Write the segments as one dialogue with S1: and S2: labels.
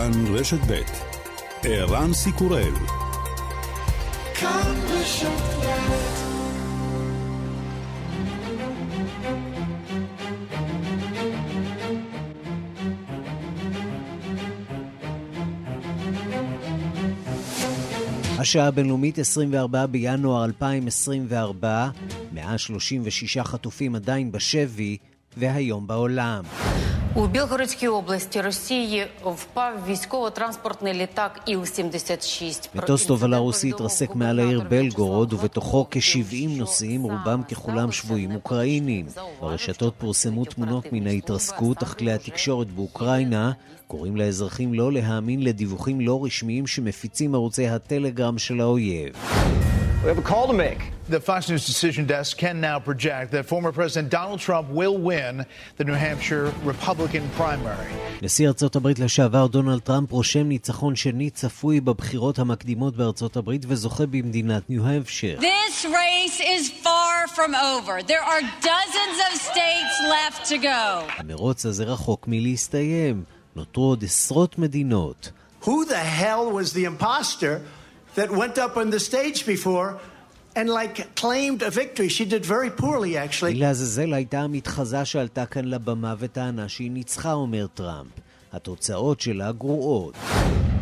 S1: כאן רשת ב' ערן סיקורל השעה הבינלאומית 24 בינואר 2024, 136 חטופים עדיין בשבי, והיום בעולם.
S2: У Білгородській області Росії впав військово-транспортний літак Іл-76.
S1: מטוס תובלה רוסי התרסק מעל העיר בלגורוד, ובתוכו כ-70 נוסעים, רובם ככולם שבויים אוקראינים. ברשתות פורסמו תמונות מן ההתרסקות, אך כלי התקשורת באוקראינה קוראים לאזרחים לא להאמין לדיווחים לא רשמיים שמפיצים ערוצי הטלגרם של האויב.
S3: We have a call to make. The Fox News decision desk can now project that former President Donald Trump will win the New Hampshire Republican primary.
S1: נשיא ארצות הברית לשעבר דונלד טראמפ רושם ניצחון שני צפוי בבחירות המקדימות בארצות הברית וזוכה במדינת ניו המפשר.
S4: This race is far from over. There are dozens of states left to go.
S1: המרוץ הזה רחוק מלהסתיים. נותרו עוד עשרות מדינות.
S5: Who the hell was the imposter? That went up on the stage before and like claimed a victory. She did very poorly actually.
S1: לעזאזל הייתה המתחזה שעלתה כאן לבמה וטענה שהיא ניצחה, אומר טראמפ. התוצאות שלה גרועות.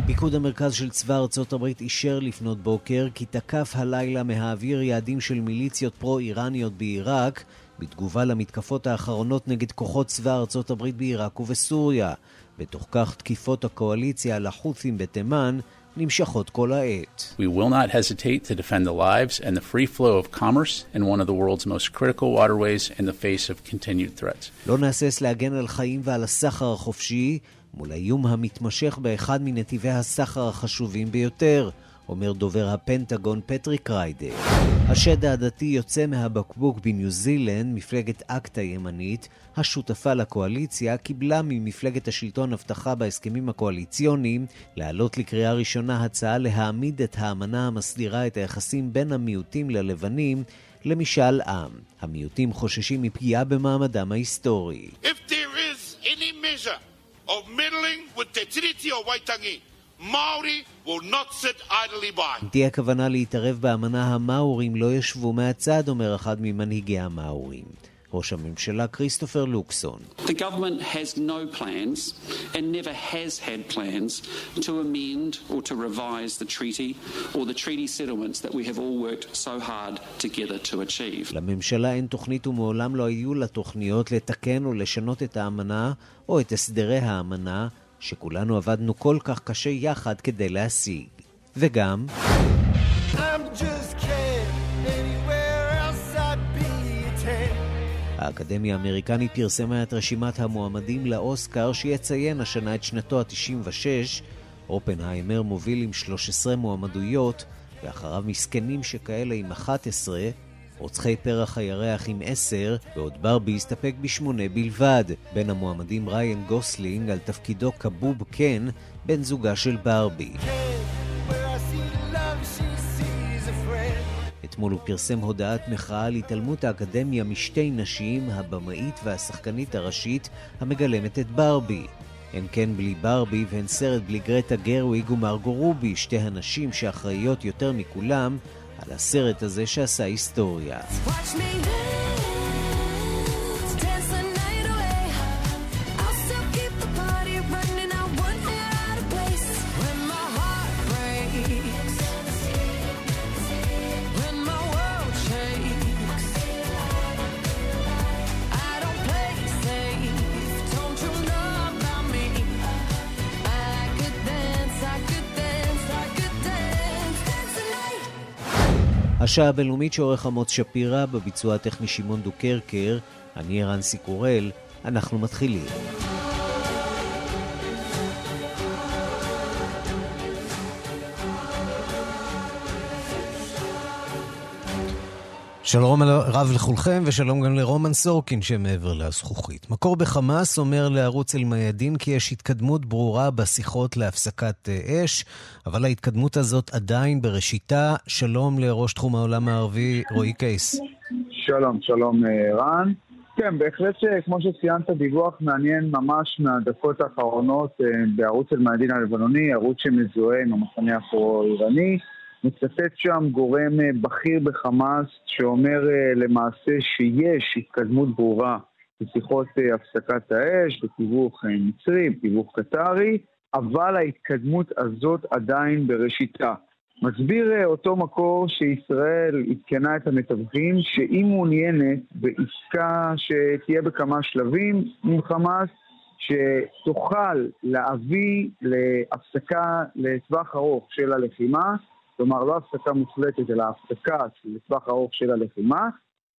S1: פיקוד המרכז של צבא ארצות הברית אישר לפנות בוקר כי תקף הלילה מהאוויר יעדים של מיליציות פרו-איראניות בעיראק בתגובה למתקפות האחרונות נגד כוחות צבא ארצות הברית בעיראק ובסוריה. בתוך כך תקיפות הקואליציה על החות'ים בתימן נמשכות כל העת.
S6: We will not hesitate to defend the lives and the free flow of commerce in one of the world's most critical waterways in the face of continued threats.
S1: לא נהסס להגן על חיים ועל הסחר החופשי מול האיום המתמשך באחד מנתיבי הסחר החשובים ביותר. אומר דובר הפנטגון פטריק ריידר. השד העדתי יוצא מהבקבוק בניו זילנד, מפלגת אקט הימנית, השותפה לקואליציה, קיבלה ממפלגת השלטון הבטחה בהסכמים הקואליציוניים להעלות לקריאה ראשונה הצעה להעמיד את האמנה המסדירה את היחסים בין המיעוטים ללבנים למשאל עם. המיעוטים חוששים מפגיעה במעמדם ההיסטורי. If there is any measure of meddling with the treaty of Waitangi, Maori will not sit idly by. אם תהיה כוונה להתערב באמנה, המאורים לא ישבו מהצד, אומר אחד ממנהיגי המאורים. ראש הממשלה כריסטופר לוקסון. The government has no plans and never has had plans to amend or to revise the treaty or the treaty settlements that we have all worked so hard together to achieve. לממשלה אין תוכנית ומעולם לא היו לה תוכניות לתקן או לשנות את האמנה או את הסדרי האמנה שכולנו עבדנו כל כך קשה יחד כדי להשיג. וגם... האקדמיה האמריקנית פרסמה את רשימת המועמדים לאוסקר שיציין השנה את שנתו ה-96. אופנהיימר מוביל עם 13 מועמדויות, ואחריו מסכנים שכאלה עם 11, רוצחי פרח הירח עם עשר, בעוד ברבי הסתפק בשמונה בלבד. בין המועמדים ריין גוסלינג על תפקידו כבוב קן, בן זוגה של ברבי. אתמול הוא פרסם הודעת מחאה על התעלמות האקדמיה משתי נשים, הבמאית והשחקנית הראשית, המגלמת את ברבי. הן כן בלי ברבי והן סרט בלי גרטה גרוויג ומרגו רובי, שתי הנשים שאחראיות יותר מכולם על הסרט הזה שעשה היסטוריה. השעה הבינלאומית שעורך עמוס שפירא, בביצוע הטכני שמעון דוקרקר, אני ערן סיקורל, אנחנו מתחילים. שלום רב לכולכם ושלום גם לרומן סורקין שמעבר לזכוכית. מקור בחמאס אומר לערוץ אל-מיאדין כי יש התקדמות ברורה בשיחות להפסקת אה, אש, אבל ההתקדמות הזאת עדיין בראשיתה. שלום לראש תחום העולם הערבי רועי קייס.
S7: שלום, שלום אה, רן. כן, בהחלט כמו שציינת, דיווח מעניין ממש מהדקות האחרונות בערוץ אל-מאדין הלבנוני, ערוץ שמזוהה עם המחנה הפרו-איראני. מצטט שם גורם בכיר בחמאס שאומר למעשה שיש התקדמות ברורה בשיחות הפסקת האש, בתיווך מצרי, בתיווך קטרי, אבל ההתקדמות הזאת עדיין בראשיתה. מסביר אה, אותו מקור שישראל עדכנה את המתווכים שהיא מעוניינת בעסקה שתהיה בכמה שלבים עם חמאס, שתוכל להביא להפסקה לטווח ארוך של הלחימה, כלומר לא הפסקה מוחלטת אלא הפסקה לטווח ארוך של הלחימה.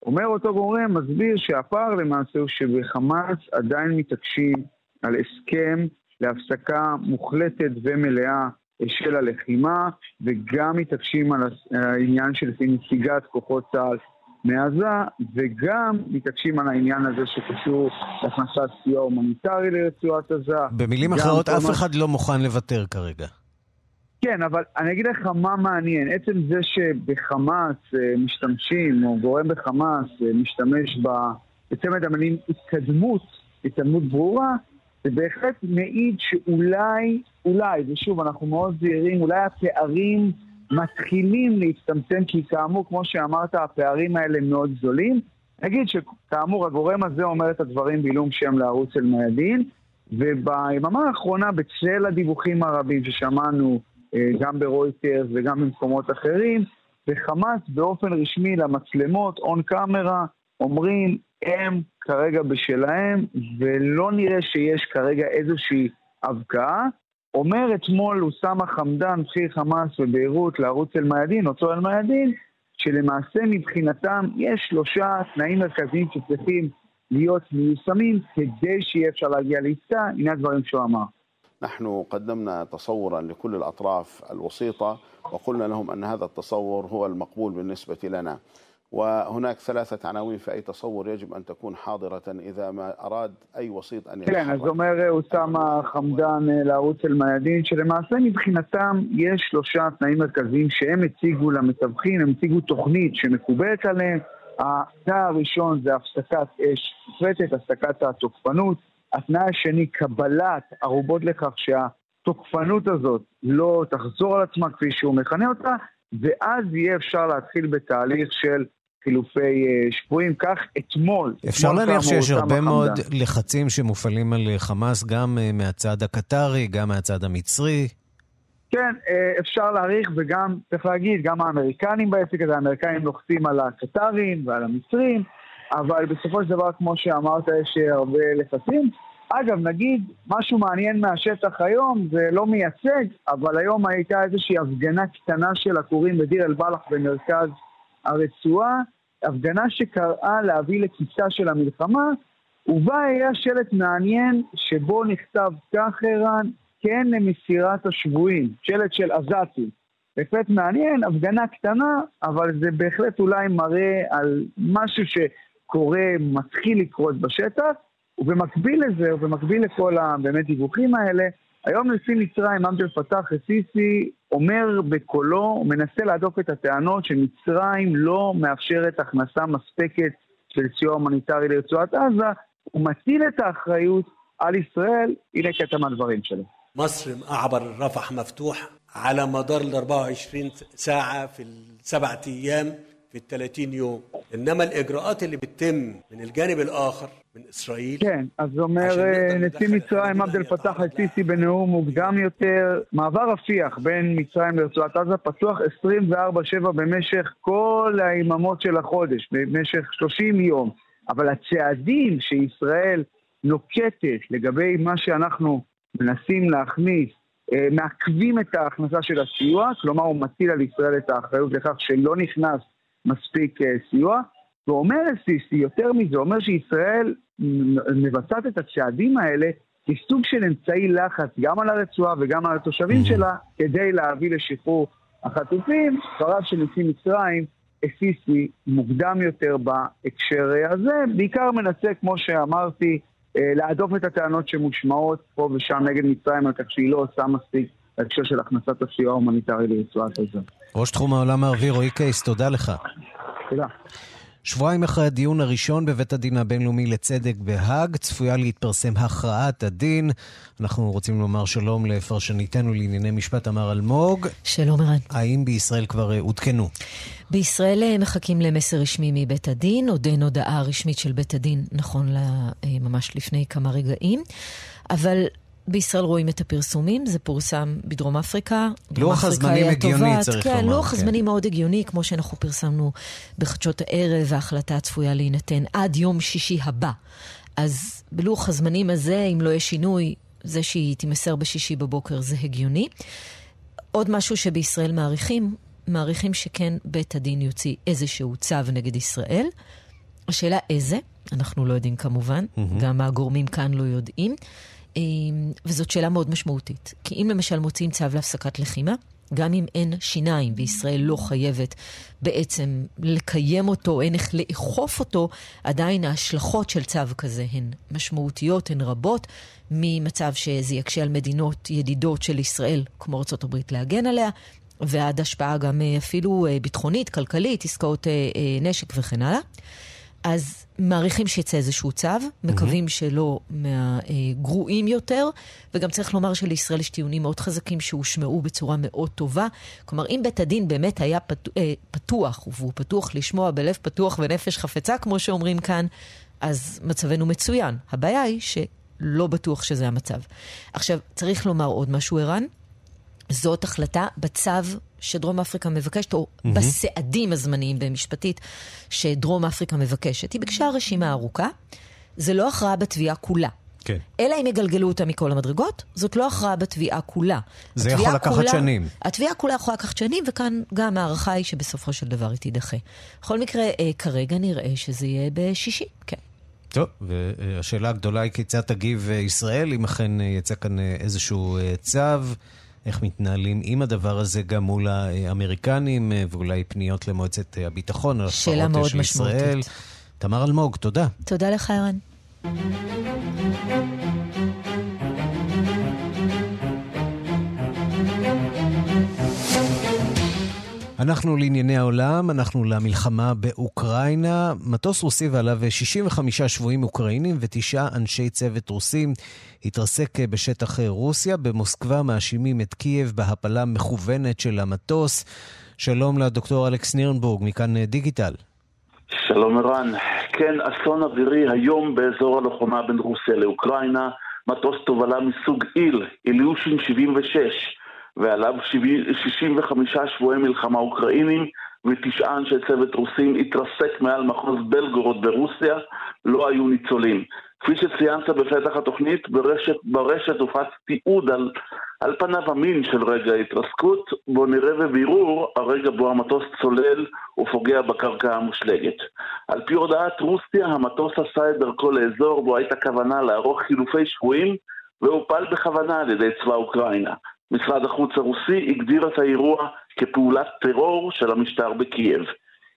S7: אומר אותו גורם, מסביר שהפער למעשה הוא שבחמאס עדיין מתעקשים על הסכם להפסקה מוחלטת ומלאה של הלחימה, וגם מתעקשים על העניין של נציגת כוחות צה"ל מעזה, וגם מתעקשים על העניין הזה שקשור להכנסת סיוע הומניטרי לרצועת עזה.
S1: במילים אחרות, אף אחד לא מוכן לוותר כרגע.
S7: כן, אבל אני אגיד לך מה מעניין. עצם זה שבחמאס אה, משתמשים, או גורם בחמאס אה, משתמש בצמד המילים התקדמות, התקדמות ברורה, זה בהחלט מעיד שאולי, אולי, ושוב, אנחנו מאוד זהירים, אולי הפערים מתחילים להצטמצם, כי כאמור, כמו שאמרת, הפערים האלה מאוד גדולים. נגיד שכאמור, הגורם הזה אומר את הדברים בעילום שם לערוץ אל-מיאדין, וביממה האחרונה, בצל הדיווחים הרבים ששמענו גם ברויטרס וגם במקומות אחרים, וחמאס באופן רשמי למצלמות, און קאמרה, אומרים, הם כרגע בשלהם, ולא נראה שיש כרגע איזושהי הבקעה. אומר אתמול אוסאמה חמדאן, בכיר חמאס בביירות, לערוץ אל-מיאדין, אותו אל-מיאדין, שלמעשה מבחינתם יש שלושה תנאים מרכזיים שצריכים להיות מיושמים כדי שיהיה אפשר להגיע לעסקה, הנה הדברים שהוא אמר.
S8: نحن قدمنا تصورا لكل الأطراف الوسيطة وقلنا لهم أن هذا التصور هو المقبول بالنسبة لنا وهناك ثلاثة عناوين في أي تصور يجب أن تكون حاضرة إذا ما أراد أي وسيط أن
S7: يتحرك. כן, אז אומר אוסאמה חמדאן לערוץ אל-מיאדין, שלמעשה מבחינתם יש שלושה תנאים מרכזיים שהם הציגו למתווכים, הם הציגו תוכנית שמקובלת עליהם. התנאי הראשון זה הפסקת אש מופרטת, הפסקת התוקפנות. התנאי השני, קבלת ערובות לכך שהתוקפנות הזאת לא תחזור על עצמה כפי שהוא מכנה אותה, ואז יהיה אפשר להתחיל בתהליך של חילופי אה, שבויים. כך אתמול...
S1: אפשר להניח שיש הרבה מאוד לחצים שמופעלים על אה, חמאס, גם אה, מהצד הקטרי, גם מהצד המצרי.
S7: כן, אפשר להעריך, וגם, צריך להגיד, גם האמריקנים בעסק הזה, האמריקנים לוחצים על הקטרים ועל המצרים, אבל בסופו של דבר, כמו שאמרת, יש הרבה לחצים. אגב, נגיד, משהו מעניין מהשטח היום, זה לא מייצג, אבל היום הייתה איזושהי הפגנה קטנה של עקורים בדיר אל-בלח במרכז הרצועה, הפגנה שקראה להביא לקיצה של המלחמה, ובה היה שלט מעניין שבו נכתב כך, ערן, כן למסירת השבויים, שלט של עזתים. בהחלט מעניין, הפגנה קטנה, אבל זה בהחלט אולי מראה על משהו שקורה, מתחיל לקרות בשטח. ובמקביל לזה, ובמקביל לכל הבאמת דיווחים האלה, היום נשיא מצרים, עבד אל-פתאח א-סיסי, אומר בקולו, הוא מנסה להדוף את הטענות שמצרים לא מאפשרת הכנסה מספקת של סיוע הומניטרי לרצועת עזה, הוא מטיל את האחריות על ישראל, הנה קטע מהדברים שלו.
S9: مصر أعبر رفح مفتوح على مدار ال 24 ساعة في السبعة أيام في ال 30 يوم إنما الإجراءات اللي بتتم من الجانب الآخر من إسرائيل
S7: כן, אז אומר נשיא מצרים עבד אל-פתאח א-סיסי בנאום מוקדם יותר, מעבר רפיח בין מצרים לרצועת עזה פתוח 24/7 במשך כל היממות של החודש, במשך 30 יום, אבל הצעדים שישראל נוקטת לגבי מה שאנחנו מנסים להכניס מעכבים את ההכנסה של הסיוע, כלומר הוא מטיל על ישראל את האחריות לכך שלא נכנס מספיק סיוע, ואומר סיסי, יותר מזה, אומר שישראל מבצעת את הצעדים האלה כסוג של אמצעי לחץ גם על הרצועה וגם על התושבים שלה, כדי להביא לשחרור החטופים. דבריו של נשיא מצרים, סיסי, מוקדם יותר בהקשר הזה, בעיקר מנסה, כמו שאמרתי, להדוף את הטענות שמושמעות פה ושם נגד מצרים על כך שהיא לא עושה מספיק בהקשר של הכנסת הסיוע ההומניטרי לרצועת עזה.
S1: ראש תחום העולם הערבי רועי קייס, תודה לך.
S7: תודה.
S1: שבועיים אחרי הדיון הראשון בבית הדין הבינלאומי לצדק בהאג, צפויה להתפרסם הכרעת הדין. אנחנו רוצים לומר שלום לפרשניתנו לענייני משפט תמר אלמוג.
S10: שלום ערן.
S1: האם בישראל כבר אה, עודכנו?
S10: בישראל אה, מחכים למסר רשמי מבית הדין, עוד אין הודעה רשמית של בית הדין, נכון אה, ממש לפני כמה רגעים. אבל בישראל רואים את הפרסומים, זה פורסם בדרום אפריקה.
S1: לוח הזמנים הגיוני, צריך
S10: כן,
S1: לומר.
S10: לוח כן, לוח הזמנים מאוד הגיוני, כמו שאנחנו פרסמנו בחדשות הערב, וההחלטה הצפויה להינתן עד יום שישי הבא. אז בלוח הזמנים הזה, אם לא יהיה שינוי, זה שהיא תימסר בשישי בבוקר זה הגיוני. עוד משהו שבישראל מעריכים, מעריכים שכן בית הדין יוציא איזשהו צו נגד ישראל. השאלה איזה, אנחנו לא יודעים כמובן, mm-hmm. גם הגורמים כאן לא יודעים. אמ, וזאת שאלה מאוד משמעותית. כי אם למשל מוצאים צו להפסקת לחימה, גם אם אין שיניים וישראל לא חייבת בעצם לקיים אותו, אין איך לאכוף אותו, עדיין ההשלכות של צו כזה הן משמעותיות, הן רבות, ממצב שזה יקשה על מדינות ידידות של ישראל, כמו ארה"ב, להגן עליה, ועד השפעה גם אה, אפילו אה, ביטחונית, כלכלית, עסקאות אה, נשק וכן הלאה. אז מעריכים שיצא איזשהו צו, מקווים mm-hmm. שלא מהגרועים יותר, וגם צריך לומר שלישראל יש טיעונים מאוד חזקים שהושמעו בצורה מאוד טובה. כלומר, אם בית הדין באמת היה פת... אה, פתוח, והוא פתוח לשמוע בלב פתוח ונפש חפצה, כמו שאומרים כאן, אז מצבנו מצוין. הבעיה היא שלא בטוח שזה המצב. עכשיו, צריך לומר עוד משהו, ערן. זאת החלטה בצו שדרום אפריקה מבקשת, או mm-hmm. בסעדים הזמניים במשפטית שדרום אפריקה מבקשת. היא ביקשה רשימה ארוכה, זה לא הכרעה בתביעה כולה.
S1: כן.
S10: אלא אם יגלגלו אותה מכל המדרגות, זאת לא הכרעה בתביעה כולה.
S1: זה יכול לקחת כולה, שנים.
S10: התביעה כולה יכולה לקחת שנים, וכאן גם ההערכה היא שבסופו של דבר היא תידחה. בכל מקרה, אה, כרגע נראה שזה יהיה בשישי, כן.
S1: טוב, והשאלה הגדולה היא כיצד תגיב אה, ישראל, אם אכן אה, יצא כאן אה, איזשהו צו. איך מתנהלים עם הדבר הזה גם מול האמריקנים, אה, ואולי פניות למועצת הביטחון על
S10: השפעות של ישראל.
S1: תמר אלמוג, תודה.
S10: תודה לך, ערן.
S1: אנחנו לענייני העולם, אנחנו למלחמה באוקראינה. מטוס רוסי ועליו 65 שבויים אוקראינים ותשעה אנשי צוות רוסים התרסק בשטח רוסיה. במוסקבה מאשימים את קייב בהפלה מכוונת של המטוס. שלום לדוקטור אלכס נירנבורג, מכאן דיגיטל.
S11: שלום ערן. כן, אסון אווירי היום באזור הלוחמה בין רוסיה לאוקראינה. מטוס תובלה מסוג איל, איליושין 76. ועליו 65 שבועי מלחמה אוקראינים ותשעה אנשי צוות רוסים התרסק מעל מחוז בלגורוד ברוסיה, לא היו ניצולים. כפי שציינת בפתח התוכנית, ברשת, ברשת הופץ תיעוד על, על פניו המין של רגע ההתרסקות, בו נראה בבירור הרגע בו המטוס צולל ופוגע בקרקע המושלגת. על פי הודעת רוסיה, המטוס עשה את דרכו לאזור בו הייתה כוונה לערוך חילופי שבויים והופל בכוונה על ידי צבא אוקראינה. משרד החוץ הרוסי הגדיר את האירוע כפעולת טרור של המשטר בקייב.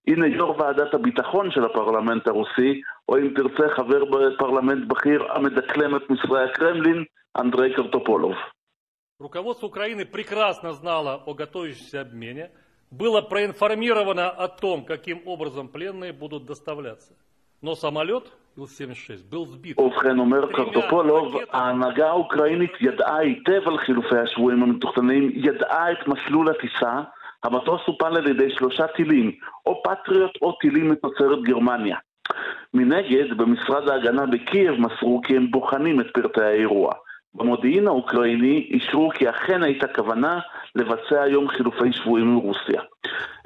S11: הנה יו"ר ועדת הביטחון של הפרלמנט הרוסי, או אם תרצה חבר בפרלמנט בכיר המדקלם את מסרי הקרמלין, אנדרי קרטופולוב.
S12: Руководство Украины прекрасно знало о готовящемся обмене, было проинформировано о том, каким образом пленные будут доставляться. Но самолет
S11: ובכן, אומר קרטופולוב, ההנהגה האוקראינית ידעה היטב על חילופי השבויים המתוכננים, ידעה את מסלול הטיסה, המטוס הופל על ידי שלושה טילים, או פטריוט או טילים מתוצרת גרמניה. מנגד, במשרד ההגנה בקייב מסרו כי הם בוחנים את פרטי האירוע. במודיעין האוקראיני אישרו כי אכן הייתה כוונה לבצע היום חילופי שבויים מרוסיה.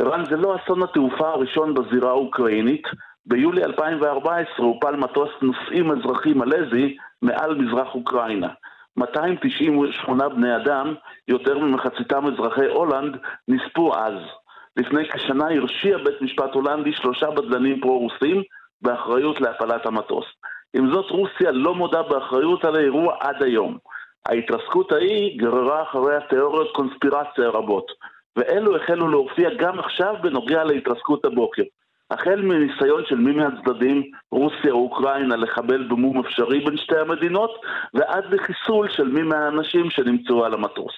S11: ערן, זה לא אסון התעופה הראשון בזירה האוקראינית, ביולי 2014 הופל מטוס נוסעים אזרחי מלזי מעל מזרח אוקראינה. 298 בני אדם, יותר ממחציתם אזרחי הולנד, נספו אז. לפני כשנה הרשיע בית משפט הולנדי שלושה בדלנים פרו-רוסים באחריות להפלת המטוס. עם זאת, רוסיה לא מודה באחריות על האירוע עד היום. ההתרסקות ההיא גררה אחריה תיאוריות קונספירציה רבות, ואלו החלו להופיע גם עכשיו בנוגע להתרסקות הבוקר. החל מניסיון של מי מהצדדים, רוסיה או אוקראינה, לחבל במום אפשרי בין שתי המדינות, ועד לחיסול של מי מהאנשים שנמצאו על המטוס.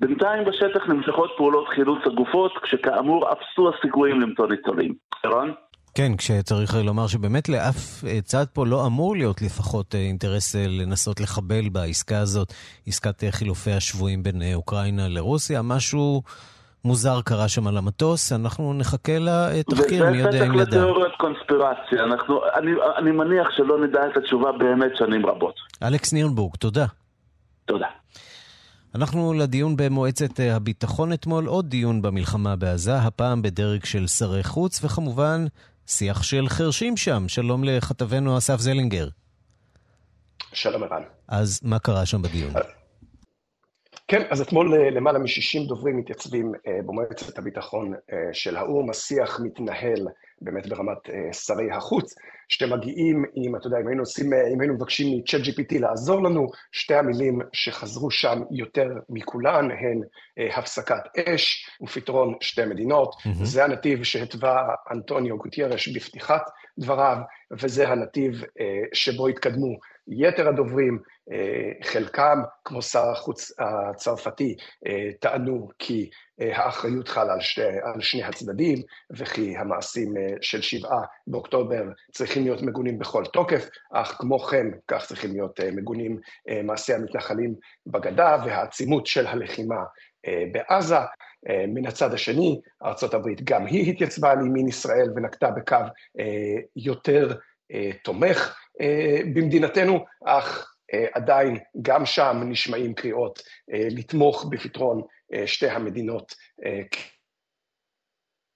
S11: בינתיים בשטח נמשכות פעולות חילוץ הגופות, כשכאמור אפסו הסיכויים למצוא ניצולים. ערן?
S1: כן, כשצריך לומר שבאמת לאף צד פה לא אמור להיות לפחות אינטרס לנסות לחבל בעסקה הזאת, עסקת חילופי השבויים בין אוקראינה לרוסיה, משהו מוזר קרה שם על המטוס, אנחנו נחכה לתחקיר, מי יודע אם
S11: נדע. וזה פתח לתיאוריות קונספירציה, אנחנו, אני, אני מניח שלא נדע את התשובה באמת שנים רבות.
S1: אלכס נירנבורג, תודה.
S11: תודה.
S1: אנחנו לדיון במועצת הביטחון אתמול, עוד דיון במלחמה בעזה, הפעם בדרג של שרי חוץ, וכמובן שיח של חרשים שם. שלום לכתבנו אסף זלינגר.
S13: שלום ערן.
S1: אז מה קרה שם בדיון?
S13: כן, אז אתמול למעלה מ-60 דוברים מתייצבים במועצת הביטחון של האו"ם. השיח מתנהל באמת ברמת שרי החוץ, שמגיעים עם, אתה יודע, אם היינו עושים, אם היינו מבקשים מ-Chat GPT לעזור לנו, שתי המילים שחזרו שם יותר מכולן הן הפסקת אש ופתרון שתי מדינות. Mm-hmm. זה הנתיב שהתווה אנטוניו גוטיירש בפתיחת דבריו, וזה הנתיב שבו התקדמו יתר הדוברים, חלקם, כמו שר החוץ הצרפתי, טענו כי האחריות חלה על, שתי, על שני הצדדים, וכי המעשים של שבעה באוקטובר צריכים להיות מגונים בכל תוקף, אך כמו כן, כך צריכים להיות מגונים מעשי המתנחלים בגדה והעצימות של הלחימה בעזה. מן הצד השני, ארה"ב גם היא התייצבה לימין ישראל ונקטה בקו יותר תומך במדינתנו, אך עדיין גם שם נשמעים קריאות לתמוך בפתרון שתי המדינות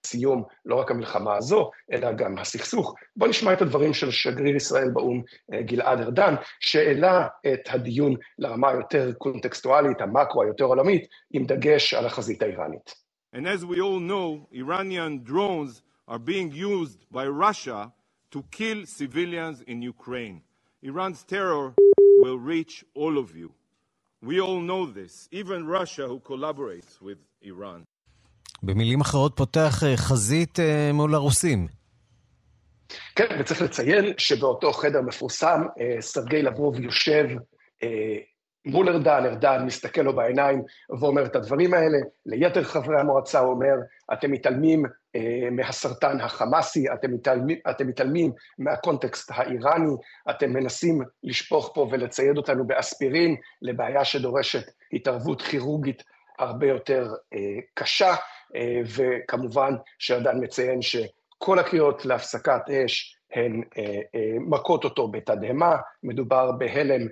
S13: סיום לא רק המלחמה הזו, אלא גם הסכסוך. בואו נשמע את הדברים של שגריר ישראל באו"ם גלעד ארדן, שהעלה את הדיון לרמה היותר קונטקסטואלית, המקרו היותר עולמית, עם דגש על החזית האיראנית.
S14: And as we all know, Iranian drones are being used by Russia to kill civilians in Ukraine. Iran's terror will reach all of you. We all know this, even Russia who collaborates with Iran.
S1: במילים אחרות פותח חזית מול הרוסים.
S13: כן, וצריך לציין שבאותו חדר מפורסם, סרגי לברוב יושב מול ארדן, ארדן מסתכל לו בעיניים ואומר את הדברים האלה. ליתר חברי המועצה הוא אומר, אתם מתעלמים מהסרטן החמאסי, אתם מתעלמים, אתם מתעלמים מהקונטקסט האיראני, אתם מנסים לשפוך פה ולצייד אותנו באספירין לבעיה שדורשת התערבות כירורגית הרבה יותר קשה, וכמובן שארדן מציין שכל הקריאות להפסקת אש הן מכות אותו בתדהמה, מדובר בהלם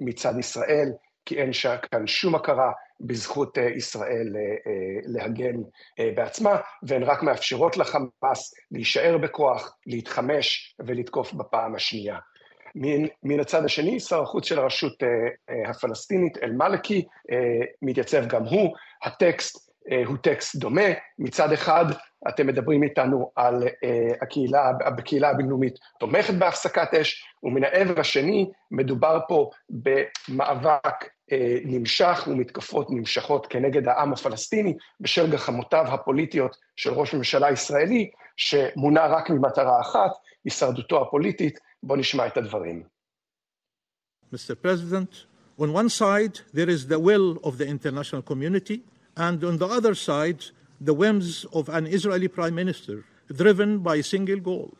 S13: מצד ישראל, כי אין כאן שום הכרה בזכות ישראל להגן בעצמה, והן רק מאפשרות לחמאס להישאר בכוח, להתחמש ולתקוף בפעם השנייה. מן, מן הצד השני, שר החוץ של הרשות הפלסטינית, אל-מאלכי, מתייצב גם הוא. הטקסט הוא טקסט דומה. מצד אחד, אתם מדברים איתנו על הקהילה, הקהילה הבינלאומית תומכת בהפסקת אש, ומן העבר השני, מדובר פה במאבק נמשך ומתקפות נמשכות כנגד העם הפלסטיני, בשל גחמותיו הפוליטיות של ראש ממשלה ישראלי, שמונה רק ממטרה אחת, הישרדותו הפוליטית. בואו נשמע את הדברים.
S15: Mr. President, on one side there is the will of the international community, and on the other side, the whims of an Israeli prime minister driven by a single goal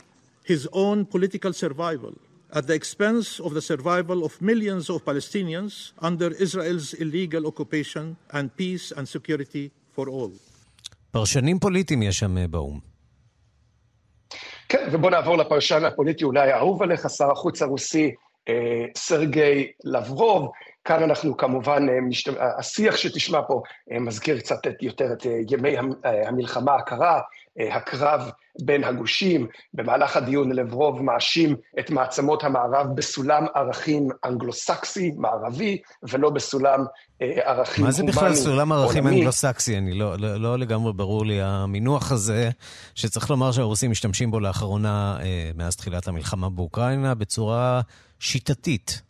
S15: his own political survival at the expense of the survival of millions of Palestinians under Israel's illegal occupation and peace and security for all.
S1: פרשנים פוליטיים יש שם באו"ם.
S13: כן, ובוא נעבור לפרשן הפוליטי אולי האהוב עליך, שר החוץ הרוסי סרגי לברוב. כאן אנחנו כמובן, השיח שתשמע פה מזכיר קצת יותר את ימי המלחמה הקרה, הקרב בין הגושים. במהלך הדיון לברוב מאשים את מעצמות המערב בסולם ערכים אנגלוסקסי, מערבי, ולא בסולם ערכים
S1: מה זה בכלל סולם ערכים אנגלוסקסי? אני לא, לא, לא לגמרי ברור לי המינוח הזה, שצריך לומר שהרוסים משתמשים בו לאחרונה, מאז תחילת המלחמה באוקראינה, בצורה שיטתית.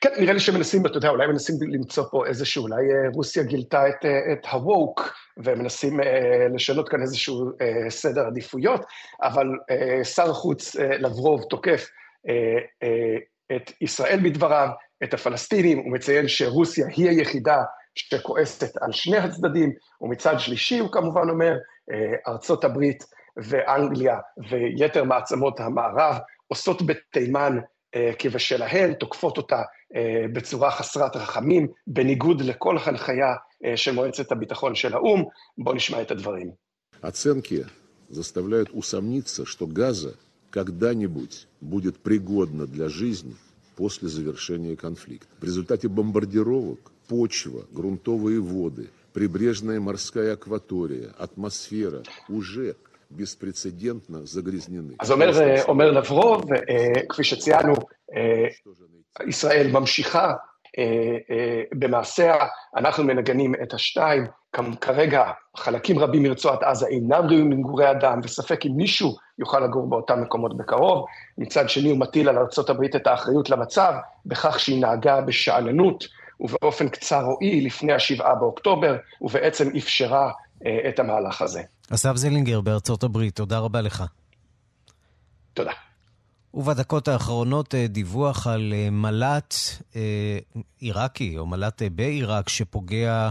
S13: כן, נראה לי שמנסים, אתה יודע, אולי מנסים למצוא פה איזשהו, אולי רוסיה גילתה את, את הווק, ומנסים לשנות כאן איזשהו סדר עדיפויות, אבל שר החוץ לברוב תוקף את ישראל בדבריו, את הפלסטינים, הוא מציין שרוסיה היא היחידה שכועסת על שני הצדדים, ומצד שלישי הוא כמובן אומר, ארצות הברית ואנגליה ויתר מעצמות המערב עושות בתימן כבשלהן, תוקפות אותה בצורה חסרת רחמים, בניגוד לכל הנחיה של מועצת הביטחון של האו"ם. בואו נשמע את הדברים.
S16: Оценки заставляют усомниться, что Газа когда-нибудь будет пригодна для жизни после завершения конфликта. В результате бомбардировок почва, грунтовые воды, прибрежная морская акватория, атмосфера уже беспрецедентно загрязнены.
S13: אז אומר, אומר לברוב, כפי שציינו, ישראל ממשיכה במעשיה, אנחנו מנגנים את השתיים, כרגע חלקים רבים מרצועת עזה אינם ראויים למגורי אדם, וספק אם מישהו יוכל לגור באותם מקומות בקרוב. מצד שני הוא מטיל על ארה"ב את האחריות למצב, בכך שהיא נהגה בשאננות ובאופן קצר רואי לפני השבעה באוקטובר, ובעצם אפשרה את המהלך הזה.
S1: אסף זלינגר בארצות הברית, תודה רבה לך.
S13: תודה.
S1: ובדקות האחרונות דיווח על מל"ט עיראקי, או מל"ט בעיראק, שפוגע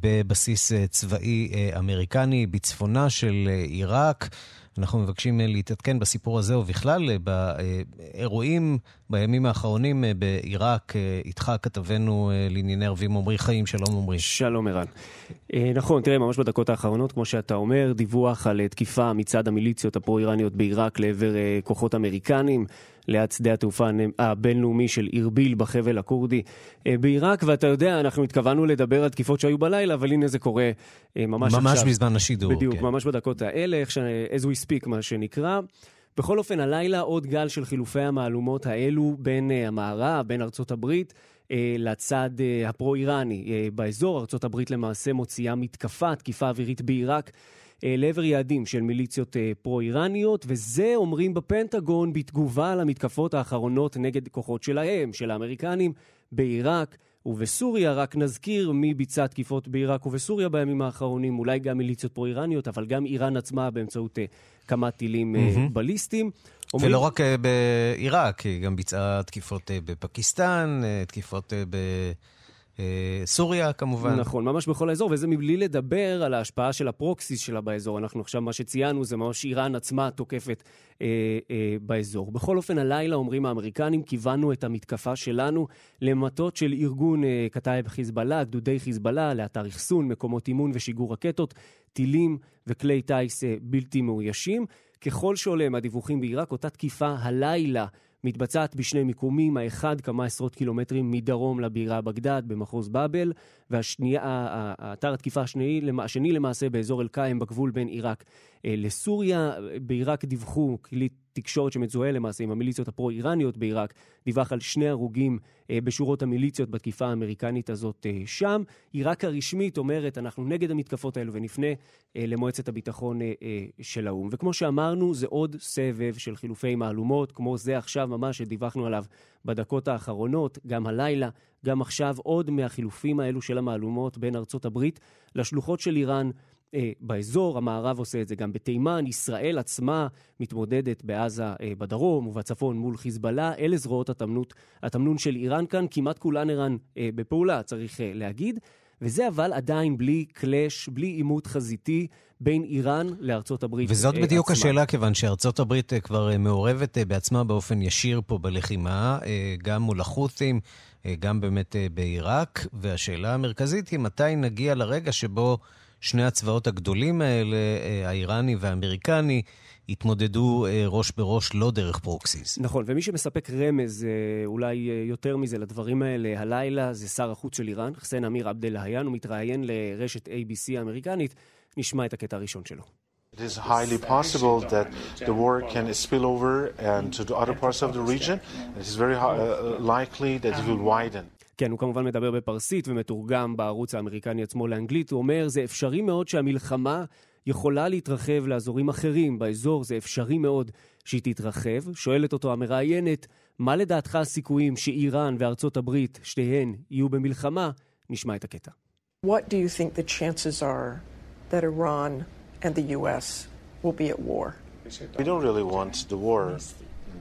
S1: בבסיס צבאי אמריקני בצפונה של עיראק. אנחנו מבקשים להתעדכן בסיפור הזה ובכלל באירועים בימים האחרונים בעיראק. איתך כתבנו לענייני ערבים עמרי חיים, שלום עמרי.
S17: שלום ערן. נכון, תראה, ממש בדקות האחרונות, כמו שאתה אומר, דיווח על תקיפה מצד המיליציות הפרו-איראניות בעיראק לעבר כוחות אמריקנים. ליד שדה התעופה הבינלאומי של אירביל בחבל הכורדי בעיראק, ואתה יודע, אנחנו התכוונו לדבר על תקיפות שהיו בלילה, אבל הנה זה קורה ממש,
S1: ממש
S17: עכשיו.
S1: ממש בזמן השידור.
S17: בדיוק,
S1: כן.
S17: ממש בדקות האלה, איך ש... as we speak, מה שנקרא. בכל אופן, הלילה עוד גל של חילופי המהלומות האלו בין uh, המערב, בין ארצות הברית, uh, לצד uh, הפרו-איראני uh, באזור. ארצות הברית למעשה מוציאה מתקפה, תקיפה אווירית בעיראק. לעבר יעדים של מיליציות פרו-איראניות, וזה אומרים בפנטגון בתגובה למתקפות האחרונות נגד כוחות שלהם, של האמריקנים, בעיראק ובסוריה. רק נזכיר מי ביצע תקיפות בעיראק ובסוריה בימים האחרונים, אולי גם מיליציות פרו-איראניות, אבל גם איראן עצמה באמצעות כמה טילים mm-hmm. בליסטיים.
S1: אומרים... ולא רק בעיראק, היא גם ביצעה תקיפות בפקיסטן, תקיפות ב... סוריה כמובן.
S17: נכון, ממש בכל האזור, וזה מבלי לדבר על ההשפעה של הפרוקסיס שלה באזור. אנחנו עכשיו, מה שציינו זה ממש איראן עצמה תוקפת אה, אה, באזור. בכל אופן, הלילה אומרים האמריקנים, כיוונו את המתקפה שלנו למטות של ארגון אה, כתאב חיזבאללה, גדודי חיזבאללה, לאתר אחסון, מקומות אימון ושיגור רקטות, טילים וכלי טיס אה, בלתי מאוישים. ככל שעולה מהדיווחים בעיראק, אותה תקיפה הלילה מתבצעת בשני מיקומים, האחד כמה עשרות קילומטרים מדרום לבירה בגדד במחוז באבל, והאתר התקיפה השני, השני למעשה באזור אל-קאם בגבול בין עיראק לסוריה. בעיראק דיווחו כלי תקשורת שמזוהה למעשה עם המיליציות הפרו-איראניות בעיראק, דיווח על שני הרוגים אה, בשורות המיליציות בתקיפה האמריקנית הזאת אה, שם. עיראק הרשמית אומרת, אנחנו נגד המתקפות האלו ונפנה אה, למועצת הביטחון אה, אה, של האו"ם. וכמו שאמרנו, זה עוד סבב של חילופי מהלומות, כמו זה עכשיו ממש שדיווחנו עליו בדקות האחרונות, גם הלילה, גם עכשיו, עוד מהחילופים האלו של המהלומות בין ארצות הברית לשלוחות של איראן. אה, באזור, המערב עושה את זה גם בתימן, ישראל עצמה מתמודדת בעזה אה, בדרום ובצפון מול חיזבאללה, אלה זרועות התמנות, התמנון של איראן כאן, כמעט כולן איראן אה, בפעולה, צריך אה, להגיד, וזה אבל עדיין בלי קלאש, בלי עימות חזיתי בין איראן לארצות הברית
S1: וזאת
S17: אה,
S1: בדיוק
S17: עצמה.
S1: השאלה, כיוון שארצות הברית אה, כבר אה, מעורבת בעצמה באופן ישיר פה בלחימה, גם מול החות'ים, גם באמת אה, בעיראק, והשאלה המרכזית היא מתי נגיע לרגע שבו שני הצבאות הגדולים האלה, האיראני והאמריקני, התמודדו ראש בראש לא דרך פרוקסיס.
S17: נכון, ומי שמספק רמז, אולי יותר מזה, לדברים האלה הלילה, זה שר החוץ של איראן, חסן אמיר עבדאלהיאן, הוא מתראיין לרשת ABC האמריקנית. נשמע את הקטע הראשון שלו.
S18: It is highly possible that the war can spill over and to the other parts of the region. It is very uh, likely that it will widen.
S17: כן, הוא כמובן מדבר בפרסית ומתורגם בערוץ האמריקני עצמו לאנגלית. הוא אומר, זה אפשרי מאוד שהמלחמה יכולה להתרחב לאזורים אחרים באזור, זה אפשרי מאוד שהיא תתרחב. שואלת אותו המראיינת, מה לדעתך הסיכויים שאיראן וארצות הברית, שתיהן, יהיו במלחמה? נשמע את הקטע.
S19: What do you think the chances are that Iran and the U.S. will be at war?
S18: We don't really want the war.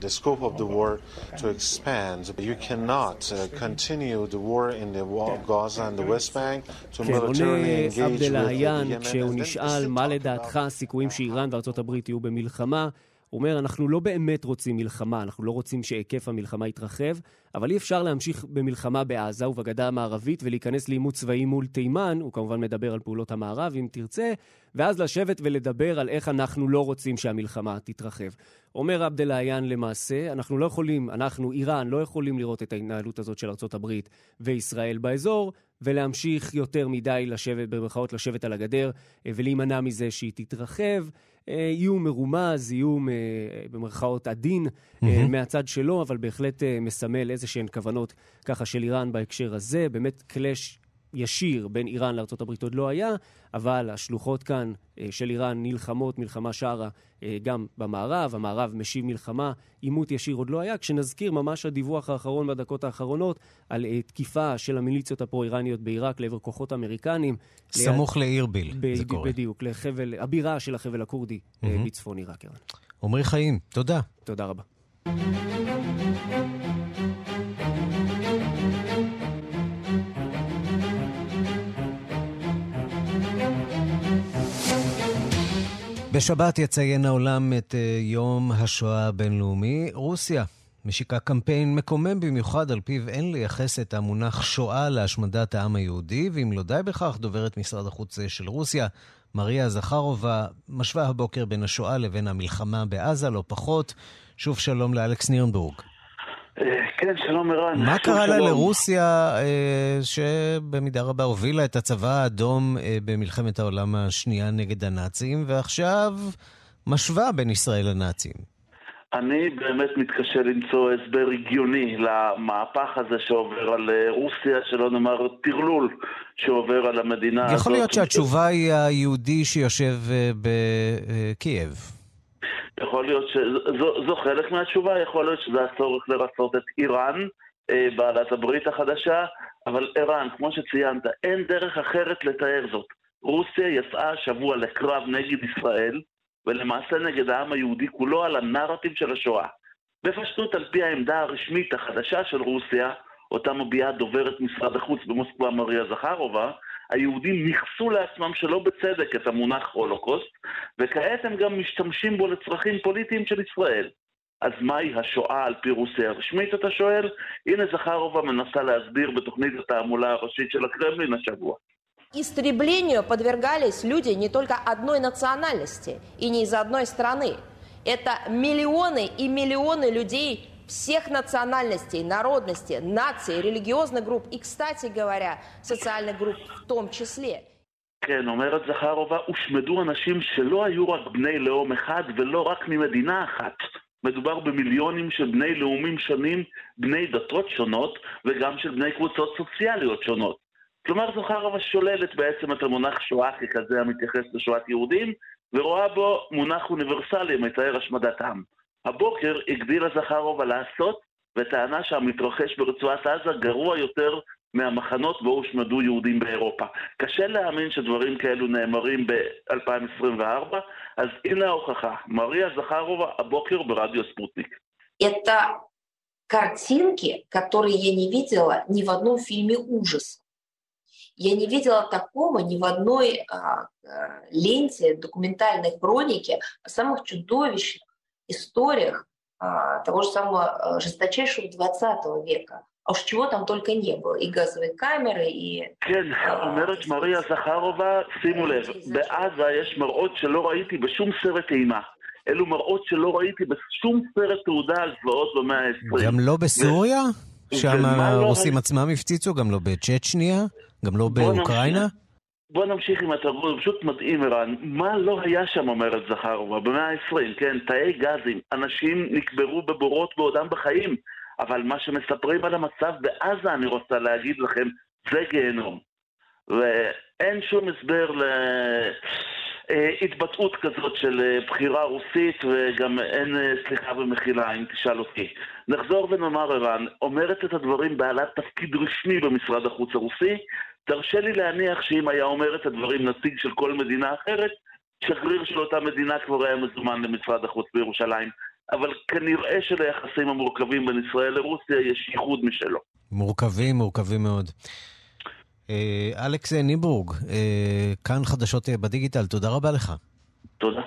S18: the scope of the war to expand. You cannot uh, continue the war in the Gaza and the West Bank to
S17: כן,
S18: militarily engage with
S17: כשהוא
S18: Yemen.
S17: נשאל מה לדעתך הסיכויים שאיראן וארצות הברית יהיו במלחמה, אומר, אנחנו לא באמת רוצים מלחמה, אנחנו לא רוצים שהיקף המלחמה יתרחב, אבל אי אפשר להמשיך במלחמה בעזה ובגדה המערבית ולהיכנס לעימות צבאי מול תימן, הוא כמובן מדבר על פעולות המערב, אם תרצה, ואז לשבת ולדבר על איך אנחנו לא רוצים שהמלחמה תתרחב. אומר עבדלהיאן למעשה, אנחנו לא יכולים, אנחנו, איראן, לא יכולים לראות את ההתנהלות הזאת של הברית וישראל באזור, ולהמשיך יותר מדי לשבת, במרכאות לשבת על הגדר, אה, ולהימנע מזה שהיא תתרחב. אה, איום מרומז, איום אה, במרכאות עדין
S1: מהמם.
S17: מהצד שלו, אבל בהחלט מסמל איזה שהן כוונות ככה של איראן בהקשר הזה. באמת קלאש ישיר בין איראן לארה"ב עוד לא היה, אבל השלוחות כאן אה, של איראן נלחמות מלחמה שערה אה, גם במערב, המערב משיב מלחמה, עימות ישיר עוד לא היה. כשנזכיר ממש הדיווח האחרון בדקות האחרונות על אה, תקיפה של המיליציות הפרו-איראניות בעיראק לעבר כוחות אמריקנים.
S1: סמוך
S17: ליד-
S1: לאירביל,
S17: ב-
S1: זה קורה.
S17: בדיוק, לחבל, הבירה של החבל הכורדי
S1: מהמם.
S17: בצפון עיראק. ערן.
S1: עמרי חיים, תודה.
S17: תודה רבה.
S1: בשבת יציין העולם את אה, יום השואה הבינלאומי. רוסיה משיקה קמפיין מקומם במיוחד, על פיו אין לייחס את המונח שואה להשמדת העם היהודי, ואם לא די בכך, דוברת משרד החוץ אה, של רוסיה, מריה זכרובה, משווה הבוקר בין השואה לבין המלחמה בעזה, לא פחות. שוב שלום לאלכס נירנבורג.
S11: כן, שלום ערן.
S1: מה קרה לה. לרוסיה, אה, שבמידה רבה הובילה את הצבא האדום אה, במלחמת העולם השנייה נגד הנאצים, ועכשיו משווה בין ישראל לנאצים?
S11: אני באמת מתקשה למצוא הסבר הגיוני למהפך הזה שעובר על אה, רוסיה, שלא נאמר טרלול שעובר על המדינה הזאת.
S1: יכול להיות שהתשובה היא היהודי שיושב בקייב.
S11: יכול להיות שזו חלק מהתשובה, יכול להיות שזה הצורך לרצות את איראן, אה, בעלת הברית החדשה, אבל ערן, כמו שציינת, אין דרך אחרת לתאר זאת. רוסיה יצאה השבוע לקרב נגד ישראל, ולמעשה נגד העם היהודי כולו על הנרטיב של השואה. בפשטות, על פי העמדה הרשמית החדשה של רוסיה, אותה מביעה דוברת משרד החוץ במוסקבה מריה זכרובה, היהודים ניכסו לעצמם שלא בצדק את המונח הולוקוסט, וכעת הם גם משתמשים בו לצרכים פוליטיים של ישראל. אז מהי השואה על פי רוסיה הרשמית, אתה שואל? הנה זכרובה מנסה להסביר בתוכנית התעמולה הראשית של הקרמלין השבוע.
S20: Истреблению подвергались люди не только одной национальности и не из одной страны. Это миллионы и миллионы людей всех национальностей, народностей, наций, религиозных групп и, кстати говоря, социальных групп в том числе.
S11: כן, אומרת זכרובה, הושמדו אנשים שלא היו רק בני לאום אחד ולא רק ממדינה אחת. מדובר במיליונים של בני לאומים שונים, בני דתות שונות, וגם של בני קבוצות סוציאליות שונות. כלומר, זכרובה שוללת בעצם את המונח שואה ככזה המתייחס לשואת יהודים, ורואה בו מונח אוניברסלי המתאר השמדת עם. הבוקר הגדילה זכרובה לעשות, וטענה שהמתרחש ברצועת עזה גרוע יותר מהמחנות בו הושמדו יהודים באירופה. קשה להאמין שדברים כאלו נאמרים ב-2024, אז הנה ההוכחה. מריה זכרובה הבוקר ברדיו ספוטניק.
S20: Это картинки, которые я не видела ни в одном фильме ужас. Я не видела такого ни в одной а, а, ленте документальной хроники о самых чудовищных историях а, того же самого а, жесточайшего 20 века. А уж чего там только не было. И газовые камеры, и...
S11: כן, אומרת מריה זכרובה, שימו לב, בעזה יש מראות שלא ראיתי בשום סרט אימה. אלו מראות שלא ראיתי בשום סרט תעודה על זוועות במאה ה-20.
S1: גם לא בסוריה? שם
S11: ומה לא
S1: הרוסים
S11: היה-
S1: עצמם הפציצו? גם לא בצ'צ'ניה? גם לא
S11: בוא
S1: באוקראינה?
S11: בוא נמשיך עם התרבות, זה פשוט מדהים ערן. מה לא היה שם, אומרת זכרova, במאה ה-20, כן? תאי גזים, אנשים נקברו בבורות בעודם בחיים, אבל מה שמספרים על המצב בעזה, אני רוצה להגיד לכם, זה גיהנום. ואין שום הסבר להתבטאות כזאת של אה, בחירה רוסית, וגם אין אה, סליחה ומחילה, אם תשאל אותי. נחזור ונאמר, ערן, אומרת את הדברים בעלת תפקיד רשמי במשרד החוץ הרוסי, תרשה לי להניח שאם היה אומר את הדברים נציג של כל מדינה אחרת, שגריר של אותה מדינה כבר היה מזומן למשרד החוץ בירושלים. אבל כנראה שליחסים המורכבים בין ישראל לרוסיה יש ייחוד משלו.
S1: מורכבים, מורכבים מאוד. אה, אלכס ניברג, אה, כאן חדשות בדיגיטל, תודה רבה לך.
S11: תודה.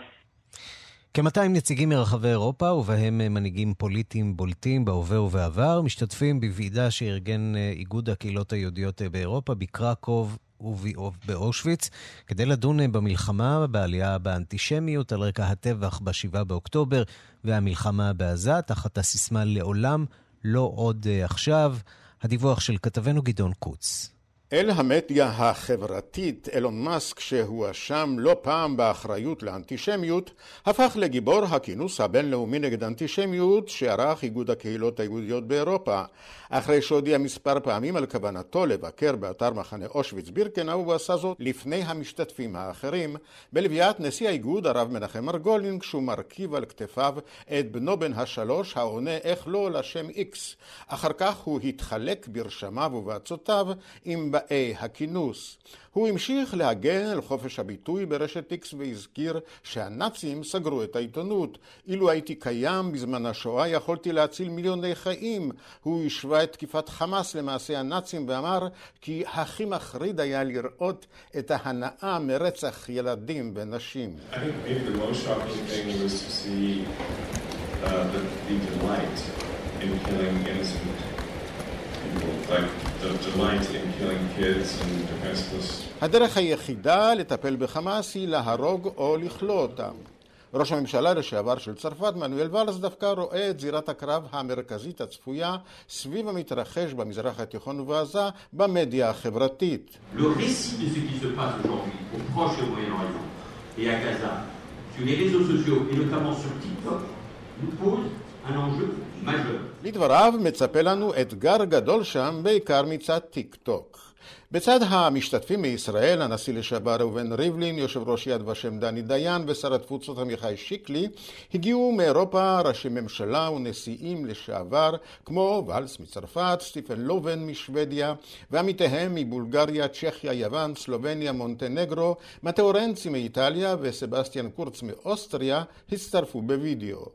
S1: כ-200 נציגים מרחבי אירופה, ובהם מנהיגים פוליטיים בולטים בהווה ובעבר, משתתפים בוועידה שארגן איגוד הקהילות היהודיות באירופה בקרקוב ובאושוויץ, כדי לדון במלחמה, בעלייה באנטישמיות על רקע הטבח ב-7 באוקטובר והמלחמה בעזה, תחת הסיסמה לעולם לא עוד עכשיו. הדיווח של כתבנו גדעון קוץ.
S21: אל המדיה החברתית, אילון מאסק, שהואשם לא פעם באחריות לאנטישמיות, הפך לגיבור הכינוס הבינלאומי נגד אנטישמיות שערך איגוד הקהילות היהודיות באירופה. אחרי שהודיע מספר פעמים על כוונתו לבקר באתר מחנה אושוויץ בירקנאו, הוא עשה זאת לפני המשתתפים האחרים, בלוויית נשיא האיגוד הרב מנחם מרגולין, כשהוא מרכיב על כתפיו את בנו בן השלוש העונה איך לא לשם איקס. אחר כך הוא התחלק ברשמיו ובעצותיו עם באי הכינוס. הוא המשיך להגן על חופש הביטוי ברשת איקס והזכיר שהנאצים סגרו את העיתונות. אילו הייתי קיים בזמן השואה יכולתי להציל מיליוני חיים. הוא השווה את תקיפת חמאס למעשה הנאצים ואמר כי הכי מחריד היה לראות את ההנאה מרצח ילדים ונשים. innocent people, like the delight in killing kids and defenseless הדרך היחידה לטפל בחמאס היא להרוג או לכלוא אותם. ראש הממשלה לשעבר של צרפת, מנואל ואלס, דווקא רואה את זירת הקרב המרכזית הצפויה סביב המתרחש במזרח התיכון ובעזה במדיה החברתית. לדבריו מצפה לנו אתגר גדול שם, בעיקר מצד טיק טוק. בצד המשתתפים מישראל, הנשיא לשעבר ראובן ריבלין, יושב ראש יד ושם דני דיין ושר התפוצות עמיחי שיקלי, הגיעו מאירופה ראשי ממשלה ונשיאים לשעבר, כמו ואלס מצרפת, סטיפן לובן משוודיה, ועמיתיהם מבולגריה, צ'כיה, יוון, סלובניה, מונטנגרו, מתאו רנצי מאיטליה וסבסטיאן קורץ מאוסטריה הצטרפו בווידאו.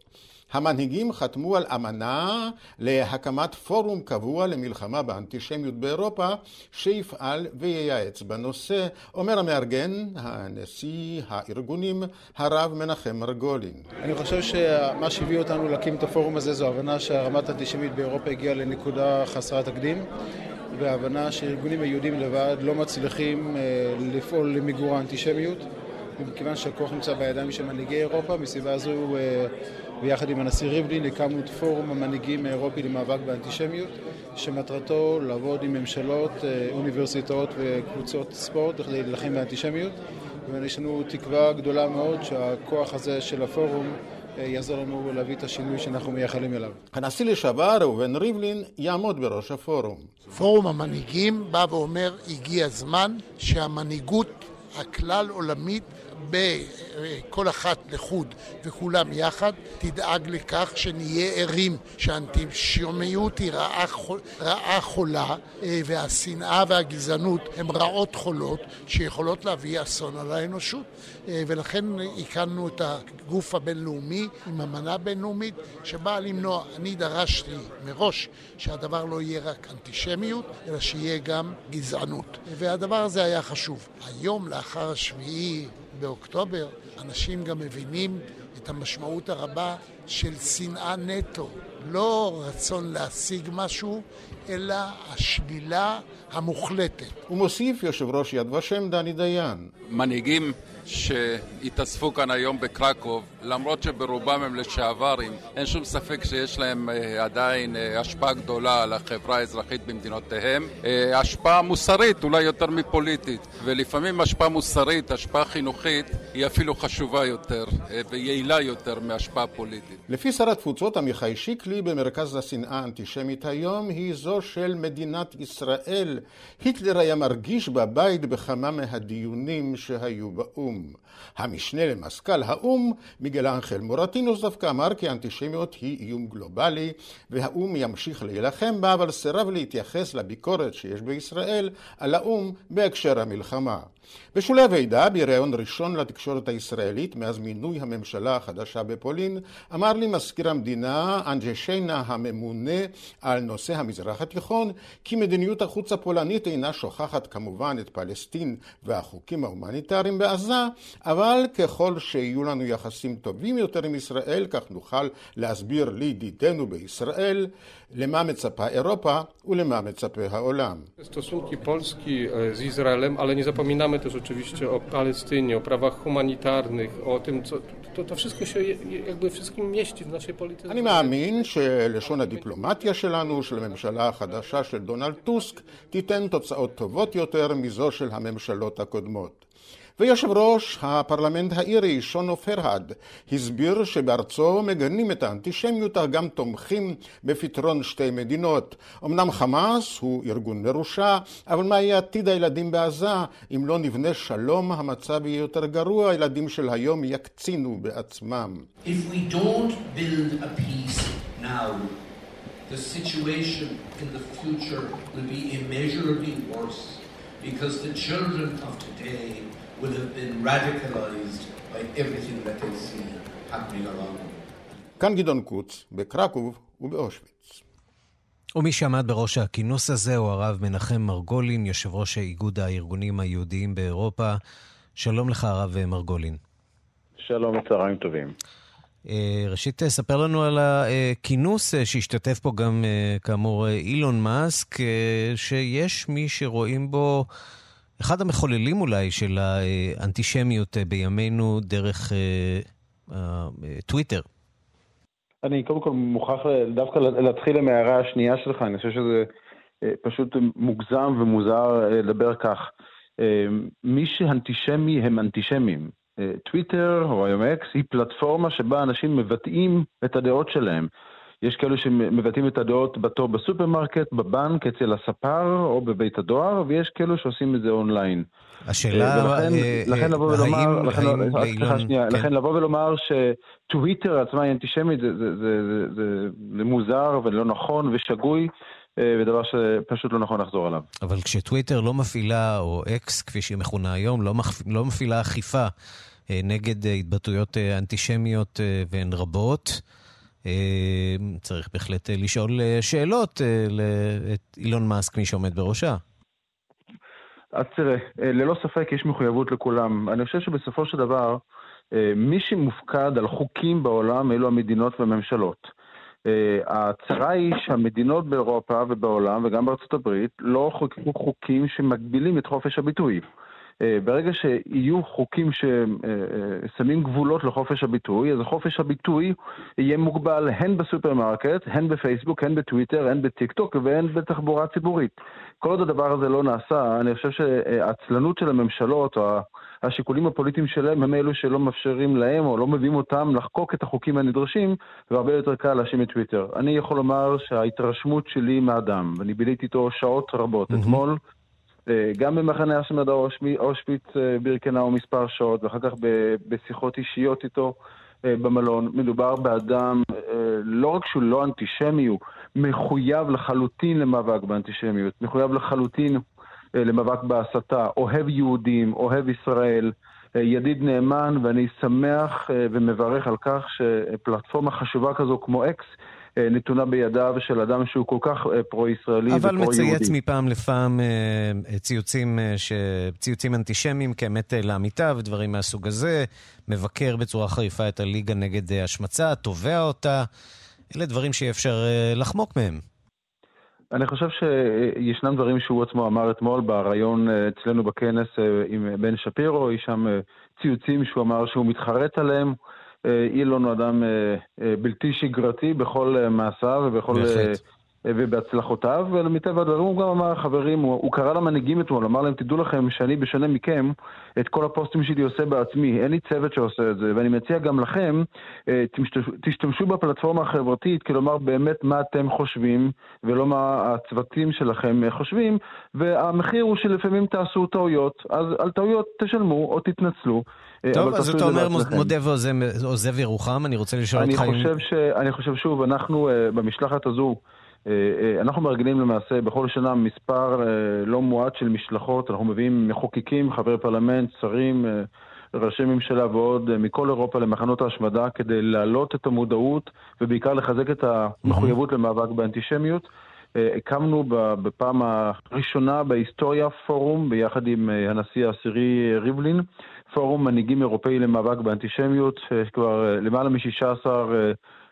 S21: המנהיגים חתמו על אמנה להקמת פורום קבוע למלחמה באנטישמיות באירופה שיפעל וייעץ בנושא, אומר המארגן, הנשיא הארגונים, הרב מנחם מרגולין.
S22: אני חושב שמה שהביא אותנו להקים את הפורום הזה זו הבנה שהרמת האנטישמיות באירופה הגיעה לנקודה חסרת תקדים. והבנה שארגונים היהודים לבד לא מצליחים לפעול למיגור האנטישמיות ומכיוון שהכוח נמצא בידיים של מנהיגי אירופה, מסיבה זו ויחד עם הנשיא ריבלין הקמנו את פורום המנהיגים האירופי למאבק באנטישמיות, שמטרתו לעבוד עם ממשלות, אוניברסיטאות וקבוצות ספורט כדי להילחם באנטישמיות, ויש לנו תקווה גדולה מאוד שהכוח הזה של הפורום יעזור לנו להביא את השינוי שאנחנו מייחלים אליו.
S21: הנשיא לשעבר ראובן ריבלין יעמוד בראש הפורום.
S23: פורום המנהיגים בא ואומר הגיע הזמן שהמנהיגות הכלל עולמית בכל אחת לחוד וכולם יחד, תדאג לכך שנהיה ערים שהאנטישמיות היא רעה, רעה חולה והשנאה והגזענות הן רעות חולות שיכולות להביא אסון על האנושות ולכן הקמנו את הגוף הבינלאומי עם אמנה בינלאומית שבאה למנוע. אני דרשתי מראש שהדבר לא יהיה רק אנטישמיות אלא שיהיה גם גזענות והדבר הזה היה חשוב. היום לאחר השביעי באוקטובר, אנשים גם מבינים את המשמעות הרבה של שנאה נטו. לא רצון להשיג משהו, אלא השלילה המוחלטת.
S21: הוא מוסיף יושב ראש יד ושם דני דיין.
S24: מנהיגים שהתאספו כאן היום בקרקוב, למרות שברובם הם לשעברים, אין שום ספק שיש להם עדיין השפעה גדולה על החברה האזרחית במדינותיהם. השפעה מוסרית, אולי יותר מפוליטית, ולפעמים השפעה מוסרית, השפעה חינוכית, היא אפילו חשובה יותר ויעילה יותר מהשפעה פוליטית.
S21: לפי שר התפוצות עמיחי שיקלי, במרכז השנאה האנטישמית היום היא זו של מדינת ישראל. היטלר היה מרגיש בבית בכמה מהדיונים שהיו באו"ם. האו"ם. המשנה למזכ"ל האו"ם, מיגל אנחל מורטינוס דווקא אמר כי האנטישמיות היא איום גלובלי והאו"ם ימשיך להילחם בה, אבל סירב להתייחס לביקורת שיש בישראל על האו"ם בהקשר המלחמה. בשולי הוועידה, בריאיון ראשון לתקשורת הישראלית מאז מינוי הממשלה החדשה בפולין, אמר לי מזכיר המדינה אנג'שיינה הממונה על נושא המזרח התיכון, כי מדיניות החוץ הפולנית אינה שוכחת כמובן את פלסטין והחוקים ההומניטריים בעזה, אבל ככל שיהיו לנו יחסים טובים יותר עם ישראל, כך נוכל להסביר לידידינו בישראל למה מצפה אירופה ולמה מצפה העולם.
S25: Stosunki Polski z Izraelem, ale nie zapominamy też oczywiście o Palestynie, o prawach humanitarnych, o tym, co to, to wszystko się jakby wszystkim mieści w naszej polityce.
S21: אני מאמין שלשון הדיפלומטיה שלנו, של הממשלה החדשה של דונלד טוסק, תיתן תוצאות טובות יותר מזו של הממשלות הקודמות. ויושב ראש הפרלמנט האירי, שונו פרהד, הסביר שבארצו מגנים את האנטישמיות, אך גם תומכים בפתרון שתי מדינות. אמנם חמאס הוא ארגון מרושע, אבל מה יהיה עתיד הילדים בעזה? אם לא נבנה שלום, המצב יהיה יותר גרוע, הילדים של היום יקצינו בעצמם.
S26: Now, the situation in the future will be immeasurably worse because the children of today will have been radicalized by everything that they see happening around them.
S21: כאן גדעון קוץ, בקרקוב ובאושוויץ.
S1: ומי שעמד בראש הכינוס הזה הוא הרב מנחם מרגולין, יושב ראש איגוד הארגונים היהודיים באירופה. שלום לך, הרב מרגולין.
S27: שלום, צהריים טובים.
S1: ראשית, ספר לנו על הכינוס שהשתתף פה גם, כאמור, אילון מאסק, שיש מי שרואים בו אחד המחוללים אולי של האנטישמיות בימינו דרך טוויטר.
S27: אני קודם כל מוכרח דווקא להתחיל עם ההערה השנייה שלך, אני חושב שזה פשוט מוגזם ומוזר לדבר כך. מי שאנטישמי הם אנטישמים. טוויטר או היום אקס היא פלטפורמה שבה אנשים מבטאים את הדעות שלהם. יש כאלו שמבטאים את הדעות בתור בסופרמרקט, בבנק, אצל הספר או בבית הדואר, ויש כאלו שעושים את זה אונליין.
S1: השאלה,
S27: ולכן, אה, לכן לבוא ולומר, לכן, סליחה שנייה, כן. לכן לבוא ולומר שטוויטר עצמה היא אנטישמית זה, זה, זה, זה, זה, זה מוזר ולא נכון ושגוי. ודבר שפשוט לא נכון לחזור עליו.
S1: אבל כשטוויטר לא מפעילה, או אקס כפי שהיא מכונה היום, לא, מפ... לא מפעילה אכיפה נגד התבטאויות אנטישמיות והן רבות, צריך בהחלט לשאול שאלות את אילון מאסק, מי שעומד בראשה.
S27: אז תראה, ללא ספק יש מחויבות לכולם. אני חושב שבסופו של דבר, מי שמופקד על חוקים בעולם אלו המדינות והממשלות. הצרה היא שהמדינות באירופה ובעולם וגם בארצות הברית לא חוקקו חוקים שמגבילים את חופש הביטוי. ברגע שיהיו חוקים ששמים גבולות לחופש הביטוי, אז חופש הביטוי יהיה מוגבל הן בסופרמרקט, הן בפייסבוק, הן בטוויטר, הן בטיקטוק והן בתחבורה ציבורית. כל עוד הדבר הזה לא נעשה, אני חושב שהעצלנות של הממשלות או השיקולים הפוליטיים שלהם הם אלו שלא מאפשרים להם או לא מביאים אותם לחקוק את החוקים הנדרשים, והרבה יותר קל להאשים את טוויטר. אני יכול לומר שההתרשמות שלי מהאדם, ואני ביליתי איתו שעות רבות, mm-hmm. אתמול, גם במחנה השמדה אושוויץ בירקנאו מספר שעות, ואחר כך בשיחות אישיות איתו במלון. מדובר באדם, לא רק שהוא לא אנטישמי, הוא מחויב לחלוטין למאבק באנטישמיות, מחויב לחלוטין למאבק בהסתה, אוהב יהודים, אוהב ישראל, ידיד נאמן, ואני שמח ומברך על כך שפלטפורמה חשובה כזו כמו אקס נתונה בידיו של אדם שהוא כל כך פרו-ישראלי ופרו-יהודי.
S1: אבל מצייץ מפעם לפעם ציוצים, ציוצים אנטישמיים כאמת לאמיתה ודברים מהסוג הזה, מבקר בצורה חריפה את הליגה נגד השמצה, תובע אותה. אלה דברים שאי אפשר לחמוק מהם.
S27: אני חושב שישנם דברים שהוא עצמו אמר אתמול בריאיון אצלנו בכנס עם בן שפירו, יש שם ציוצים שהוא אמר שהוא מתחרט עליהם. אילון הוא אדם בלתי שגרתי בכל מעשיו ובכל ובהצלחותיו, ומטבע הדברים הוא גם אמר, חברים, הוא, הוא קרא למנהיגים אתמול, אמר להם, תדעו לכם שאני, בשונה מכם, את כל הפוסטים שלי עושה בעצמי, אין לי צוות שעושה את זה, ואני מציע גם לכם, אה, תשתמשו, תשתמשו בפלטפורמה החברתית, כלומר באמת מה אתם חושבים, ולא מה הצוותים שלכם חושבים, והמחיר הוא שלפעמים תעשו טעויות, אז על טעויות תשלמו או תתנצלו.
S1: אה, טוב, אז אתה אומר מודה ועוזב ירוחם, אני רוצה לשאול אותך
S27: אם... אני חושב שוב, אנחנו במשלחת הזו, אה, אה, אנחנו מארגנים למעשה בכל שנה מספר אה, לא מועט של משלחות, אנחנו מביאים מחוקקים, חברי פרלמנט, שרים, ראשי ממשלה ועוד מכל אירופה למחנות ההשמדה כדי להעלות את המודעות ובעיקר לחזק את המחויבות. למאבק באנטישמיות. הקמנו בפעם הראשונה בהיסטוריה פורום ביחד עם הנשיא העשירי ריבלין, פורום מנהיגים אירופאי למאבק באנטישמיות, כבר למעלה מ-16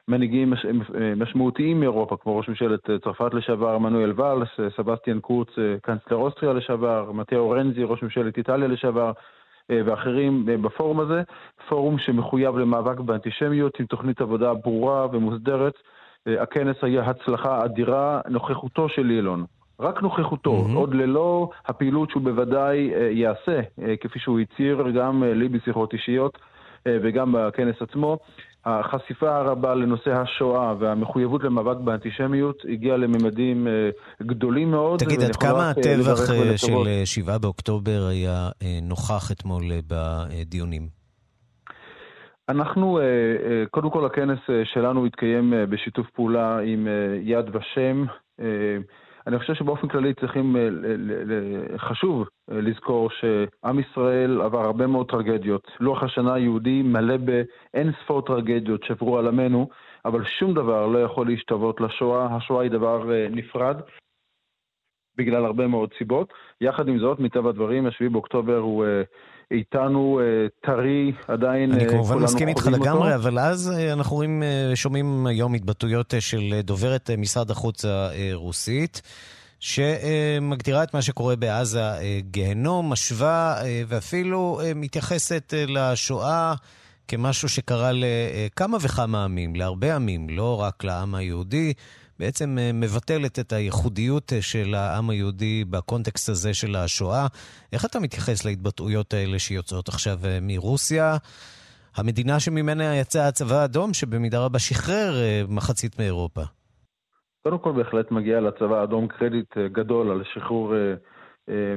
S27: מנהיגים אה, משמעותיים מאירופה, כמו ראש ממשלת אה, צרפת לשעבר מנואל ואלס, אה, סבסטיאן קורץ, קאנצלר אוסטריה לשעבר, מתאו רנזי, ראש ממשלת איטליה לשעבר, ואחרים בפורום הזה, פורום שמחויב למאבק באנטישמיות עם תוכנית עבודה ברורה ומוסדרת. הכנס היה הצלחה אדירה, נוכחותו של אילון, רק נוכחותו, mm-hmm. עוד ללא הפעילות שהוא בוודאי יעשה, כפי שהוא הצהיר גם לי בשיחות אישיות וגם בכנס עצמו, החשיפה הרבה לנושא השואה והמחויבות למאבק באנטישמיות הגיעה לממדים אה, גדולים מאוד.
S1: תגיד, עד כמה הטבח אה, של 7 אה, באוקטובר היה נוכח אתמול בדיונים?
S27: אנחנו, קודם כל הכנס שלנו התקיים בשיתוף פעולה עם יד ושם. אני חושב שבאופן כללי צריכים, אה, חשוב אה, לזכור שעם ישראל עבר הרבה מאוד טרגדיות. לוח השנה היהודי מלא באין ספור טרגדיות שעברו על עמנו, אבל שום דבר לא יכול להשתוות לשואה. השואה היא דבר אה, נפרד. בגלל הרבה מאוד סיבות. יחד עם זאת, מטבע הדברים, ה-7 באוקטובר הוא איתנו טרי, עדיין
S1: אני כמובן מסכים איתך לגמרי, אבל אז אנחנו רואים, שומעים היום התבטאויות של דוברת משרד החוץ הרוסית. שמגדירה את מה שקורה בעזה גיהנום, משווה ואפילו מתייחסת לשואה כמשהו שקרה לכמה וכמה עמים, להרבה עמים, לא רק לעם היהודי. בעצם אה, מבטלת את הייחודיות אה, של העם היהודי בקונטקסט הזה של השואה. איך אתה מתייחס להתבטאויות האלה שיוצאות עכשיו אה, מרוסיה? המדינה שממנה יצא הצבא האדום, שבמידה רבה שחרר מחצית מאירופה.
S27: קודם כל בהחלט מגיע לצבא האדום קרדיט גדול על שחרור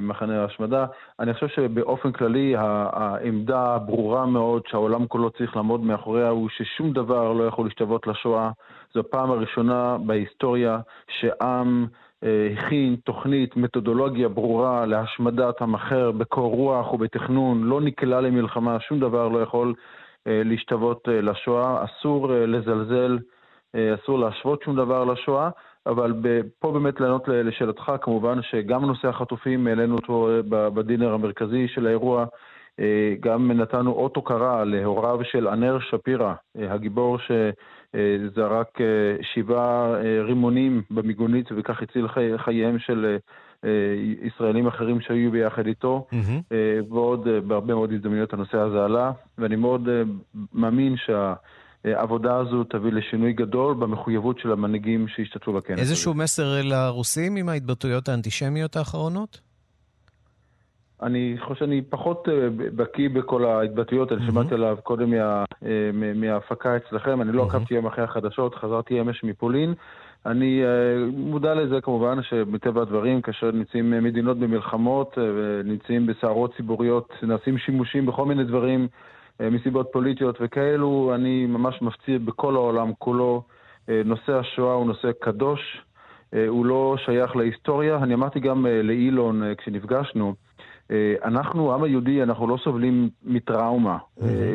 S27: מחנה ההשמדה. אני חושב שבאופן כללי העמדה הברורה מאוד שהעולם כולו צריך לעמוד מאחוריה הוא ששום דבר לא יכול להשתוות לשואה. זו הפעם הראשונה בהיסטוריה שעם אה, הכין תוכנית, מתודולוגיה ברורה להשמדת אחר בקור רוח ובתכנון, לא נקלע למלחמה, שום דבר לא יכול אה, להשתוות אה, לשואה, אסור לזלזל, אסור להשוות שום דבר לשואה. אבל פה באמת לענות לשאלתך, כמובן שגם נושא החטופים, העלינו אותו בדינר המרכזי של האירוע, גם נתנו אות הוקרה להוריו של ענר שפירא, הגיבור שזרק שבעה רימונים במיגונית וכך הציל חי, חייהם של ישראלים אחרים שהיו ביחד איתו, mm-hmm. ועוד בהרבה מאוד הזדמנויות הנושא הזה עלה, ואני מאוד מאמין שה... העבודה הזו תביא לשינוי גדול במחויבות של המנהיגים שהשתתפו בכנס.
S1: איזשהו מסר לרוסים עם ההתבטאויות האנטישמיות האחרונות?
S27: אני חושב שאני פחות אה, בקיא בכל ההתבטאויות, אני שמעתי עליו קודם מה, אה, מההפקה אצלכם, אני לא עקבתי יום אחרי החדשות, חזרתי אמש מפולין. אני אה, מודע לזה כמובן שמטבע הדברים, כאשר נמצאים מדינות במלחמות ונמצאים בסערות ציבוריות, נעשים שימושים בכל מיני דברים מסיבות פוליטיות וכאלו, אני ממש מפציר בכל העולם כולו, נושא השואה הוא נושא קדוש, הוא לא שייך להיסטוריה. אני אמרתי גם לאילון כשנפגשנו, אה, אנחנו, העם היהודי, אנחנו לא סובלים מטראומה.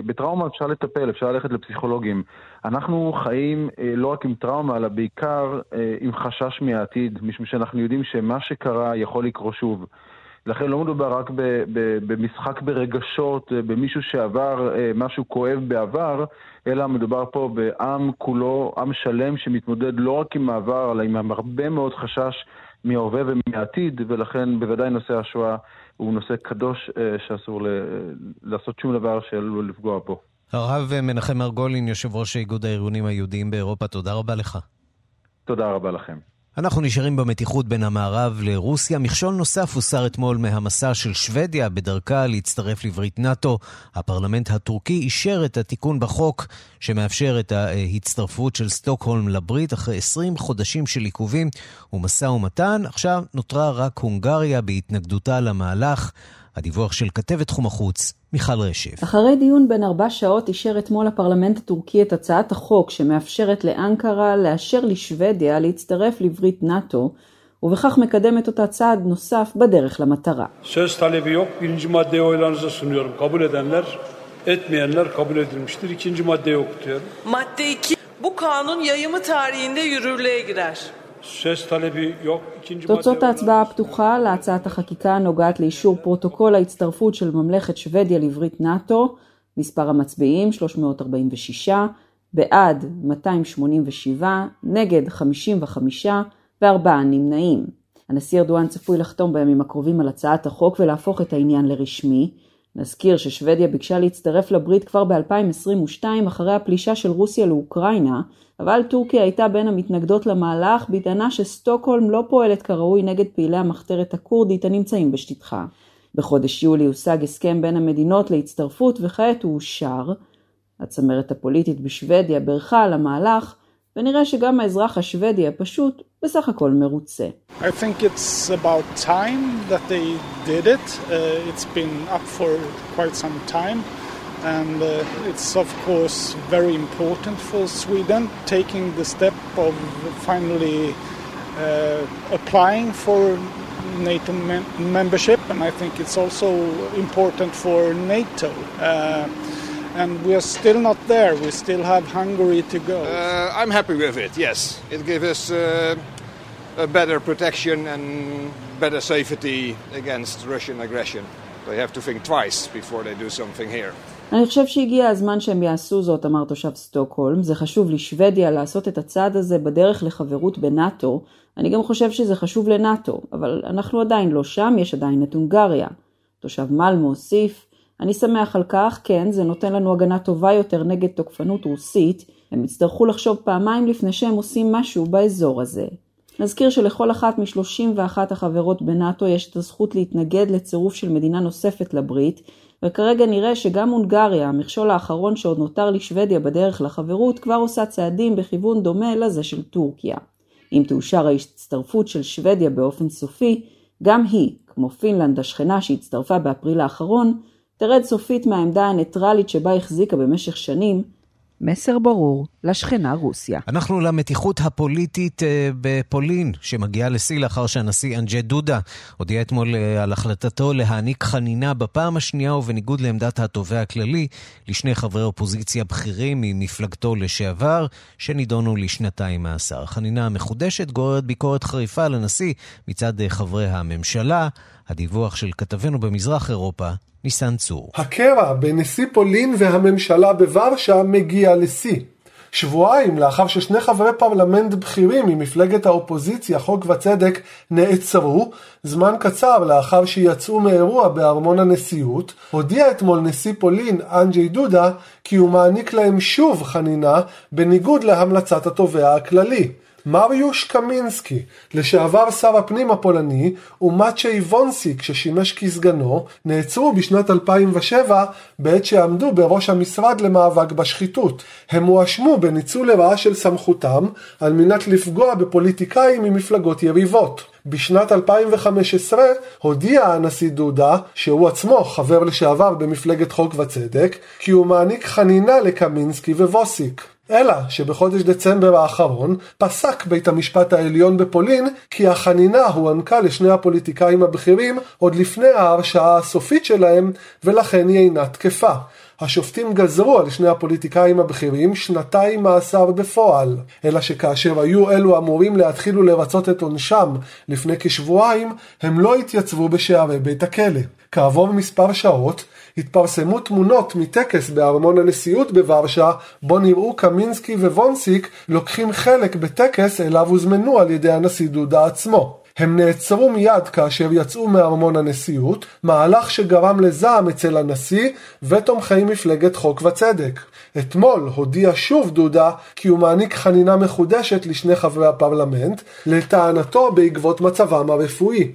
S27: בטראומה אפשר לטפל, אפשר ללכת לפסיכולוגים. אנחנו חיים אה, לא רק עם טראומה, אלא בעיקר עם חשש מהעתיד, משום שאנחנו יודעים שמה שקרה יכול לקרות שוב. לכן לא מדובר רק במשחק ברגשות, במישהו שעבר משהו כואב בעבר, אלא מדובר פה בעם כולו, עם שלם שמתמודד לא רק עם העבר, אלא עם הרבה מאוד חשש מההווה ומהעתיד, ולכן בוודאי נושא השואה הוא נושא קדוש אה, שאסור לעשות שום דבר שעלול לפגוע בו.
S1: הרב מנחם מרגולין, יושב ראש איגוד הארגונים היהודיים באירופה, תודה רבה לך.
S27: תודה רבה לכם.
S1: אנחנו נשארים במתיחות בין המערב לרוסיה. מכשול נוסף הוסר אתמול מהמסע של שוודיה בדרכה להצטרף לברית נאט"ו. הפרלמנט הטורקי אישר את התיקון בחוק שמאפשר את ההצטרפות של סטוקהולם לברית אחרי 20 חודשים של עיכובים ומשא ומתן. עכשיו נותרה רק הונגריה בהתנגדותה למהלך. הדיווח של כתבת תחום החוץ, מיכל רשף.
S28: אחרי דיון בין ארבע שעות אישר אתמול הפרלמנט הטורקי את הצעת החוק שמאפשרת לאנקרה לאשר לשוודיה להצטרף לברית נאט"ו, ובכך מקדמת אותה צעד נוסף בדרך למטרה.
S29: Etmeyenler kabul edilmiştir. İkinci madde yok diyorum.
S30: Madde 2. Bu kanun yayımı tarihinde yürürlüğe girer.
S28: תוצאות ההצבעה הפתוחה להצעת החקיקה הנוגעת לאישור פרוטוקול ההצטרפות של ממלכת שוודיה לברית נאט"ו, מספר המצביעים 346, בעד 287, נגד 55 וארבעה נמנעים. הנשיא ארדואן צפוי לחתום בימים הקרובים על הצעת החוק ולהפוך את העניין לרשמי. נזכיר ששוודיה ביקשה להצטרף לברית כבר ב-2022 אחרי הפלישה של רוסיה לאוקראינה, אבל טורקיה הייתה בין המתנגדות למהלך בטענה שסטוקהולם לא פועלת כראוי נגד פעילי המחתרת הכורדית הנמצאים בשטחה. בחודש יולי הושג הסכם בין המדינות להצטרפות וכעת הוא אושר. הצמרת הפוליטית בשוודיה בירכה על המהלך, ונראה שגם האזרח השוודי הפשוט בסך הכל מרוצה.
S31: I think it's about time that they did it. Uh, it's been up for quite some time. And uh, it's of course very important for Sweden taking the step of finally uh, applying for NATO mem- membership, and I think it's also important for NATO. Uh, and we are still not there. We still have Hungary to go.
S32: Uh, I'm happy with it. Yes, it gives us uh, a better protection and better safety against Russian aggression. They have to think twice before they do something here.
S28: אני חושב שהגיע הזמן שהם יעשו זאת, אמר תושב סטוקהולם. זה חשוב לשוודיה לעשות את הצעד הזה בדרך לחברות בנאט"ו. אני גם חושב שזה חשוב לנאט"ו, אבל אנחנו עדיין לא שם, יש עדיין את הונגריה. תושב מלמו הוסיף, אני שמח על כך, כן, זה נותן לנו הגנה טובה יותר נגד תוקפנות רוסית, הם יצטרכו לחשוב פעמיים לפני שהם עושים משהו באזור הזה. נזכיר שלכל אחת מ-31 החברות בנאט"ו יש את הזכות להתנגד לצירוף של מדינה נוספת לברית, וכרגע נראה שגם הונגריה, המכשול האחרון שעוד נותר לשוודיה בדרך לחברות, כבר עושה צעדים בכיוון דומה לזה של טורקיה. אם תאושר ההצטרפות של שוודיה באופן סופי, גם היא, כמו פינלנד השכנה שהצטרפה באפריל האחרון, תרד סופית מהעמדה הניטרלית שבה החזיקה במשך שנים, מסר ברור לשכנה רוסיה.
S1: אנחנו למתיחות הפוליטית אה, בפולין, שמגיעה לשיא לאחר שהנשיא אנג'ה דודה הודיע אתמול אה, על החלטתו להעניק חנינה בפעם השנייה ובניגוד לעמדת התובע הכללי לשני חברי אופוזיציה בכירים ממפלגתו לשעבר, שנידונו לשנתיים מאסר. החנינה המחודשת גוררת ביקורת חריפה על הנשיא מצד אה, חברי הממשלה. הדיווח של כתבנו במזרח אירופה, ניסן צור.
S33: הקרע בין נשיא פולין והממשלה בוורשה מגיע לשיא. שבועיים לאחר ששני חברי פרלמנט בכירים ממפלגת האופוזיציה, חוק וצדק, נעצרו, זמן קצר לאחר שיצאו מאירוע בארמון הנשיאות, הודיע אתמול נשיא פולין, אנג'י דודה, כי הוא מעניק להם שוב חנינה, בניגוד להמלצת התובע הכללי. מריוש קמינסקי, לשעבר שר הפנים הפולני, ומאצ'י וונסיק, ששימש כסגנו, נעצרו בשנת 2007 בעת שעמדו בראש המשרד למאבק בשחיתות. הם הואשמו בניצול לרעה של סמכותם על מנת לפגוע בפוליטיקאים ממפלגות יריבות. בשנת 2015 הודיע הנשיא דודה, שהוא עצמו חבר לשעבר במפלגת חוק וצדק, כי הוא מעניק חנינה לקמינסקי ווסיק. אלא שבחודש דצמבר האחרון פסק בית המשפט העליון בפולין כי החנינה הוענקה לשני הפוליטיקאים הבכירים עוד לפני ההרשעה הסופית שלהם ולכן היא אינה תקפה. השופטים גזרו על שני הפוליטיקאים הבכירים שנתיים מאסר בפועל, אלא שכאשר היו אלו אמורים להתחיל ולרצות את עונשם לפני כשבועיים, הם לא התייצבו בשערי בית הכלא. כעבור מספר שעות, התפרסמו תמונות מטקס בארמון הנשיאות בוורשה, בו נראו קמינסקי ווונסיק לוקחים חלק בטקס אליו הוזמנו על ידי הנשיא דודה עצמו. הם נעצרו מיד כאשר יצאו מארמון הנשיאות, מהלך שגרם לזעם אצל הנשיא ותומכי מפלגת חוק וצדק. אתמול הודיע שוב דודה כי הוא מעניק חנינה מחודשת לשני חברי הפרלמנט, לטענתו בעקבות מצבם הרפואי.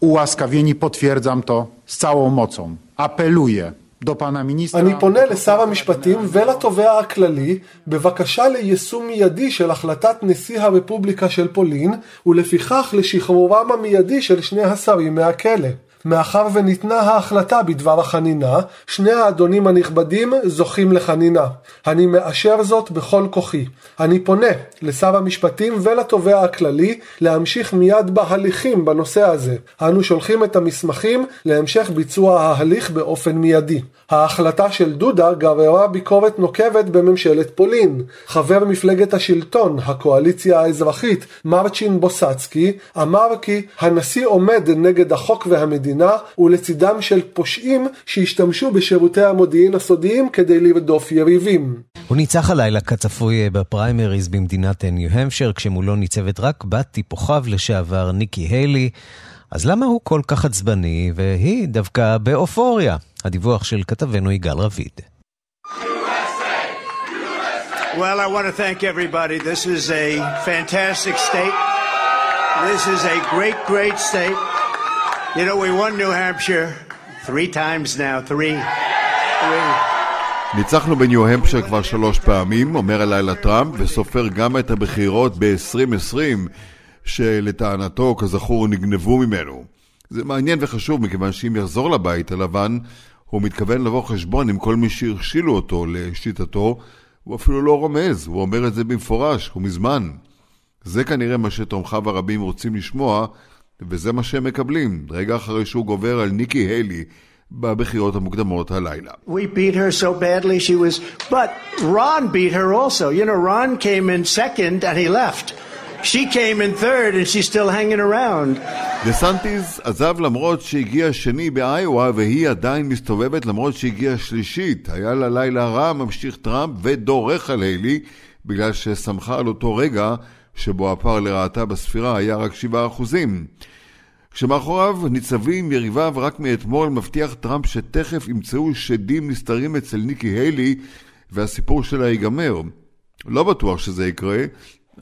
S34: Ułaskawieni, potwierdzam to z całą mocą. Apeluję
S33: אני פונה לשר המשפטים ולתובע הכללי בבקשה ליישום מיידי של החלטת נשיא הרפובליקה של פולין ולפיכך לשחרורם המיידי של שני השרים מהכלא. מאחר וניתנה ההחלטה בדבר החנינה, שני האדונים הנכבדים זוכים לחנינה. אני מאשר זאת בכל כוחי. אני פונה לשר המשפטים ולתובע הכללי להמשיך מיד בהליכים בנושא הזה. אנו שולחים את המסמכים להמשך ביצוע ההליך באופן מיידי. ההחלטה של דודה גררה ביקורת נוקבת בממשלת פולין. חבר מפלגת השלטון, הקואליציה האזרחית, מרצ'ין בוסצקי, אמר כי הנשיא עומד נגד החוק והמדינה ולצידם של פושעים שהשתמשו בשירותי המודיעין הסודיים כדי לרדוף יריבים.
S1: הוא ניצח הלילה כצפוי בפריימריז במדינת ניו-המפשר, כשמולו ניצבת רק בת טיפוחיו לשעבר ניקי היילי. אז למה הוא כל כך עצבני, והיא דווקא באופוריה? הדיווח של כתבנו יגאל רביד.
S35: Well, I want to thank everybody. This is a fantastic state. This is a great, great state. You know, we won New Hampshire three times now. Three.
S36: ניצחנו בניו-המפשר כבר שלוש פעמים, אומר הלילה טראמפ, וסופר גם את הבחירות ב-2020, שלטענתו, כזכור, נגנבו ממנו. זה מעניין וחשוב, מכיוון שאם יחזור לבית הלבן, הוא מתכוון לבוא חשבון עם כל מי שהכשילו אותו לשיטתו, הוא אפילו לא רומז, הוא אומר את זה במפורש, ומזמן. זה כנראה מה שתומכיו הרבים רוצים לשמוע, וזה מה שהם מקבלים, רגע אחרי שהוא גובר על ניקי היילי בבחירות המוקדמות הלילה.
S35: We beat her so badly she was... But Ron beat her also. You know, Ron came in second and he left. She came in third and she's still hanging around.
S36: דה סנטיס עזב למרות שהגיע שני באיואה והיא עדיין מסתובבת למרות שהגיע שלישית. היה לה לילה רע, ממשיך טראמפ ודורך על היילי בגלל ששמחה על אותו רגע שבו הפער לרעתה בספירה היה רק 7%. כשמאחוריו ניצבים יריביו רק מאתמול מבטיח טראמפ שתכף ימצאו שדים נסתרים אצל ניקי היילי והסיפור שלה ייגמר. לא בטוח שזה יקרה,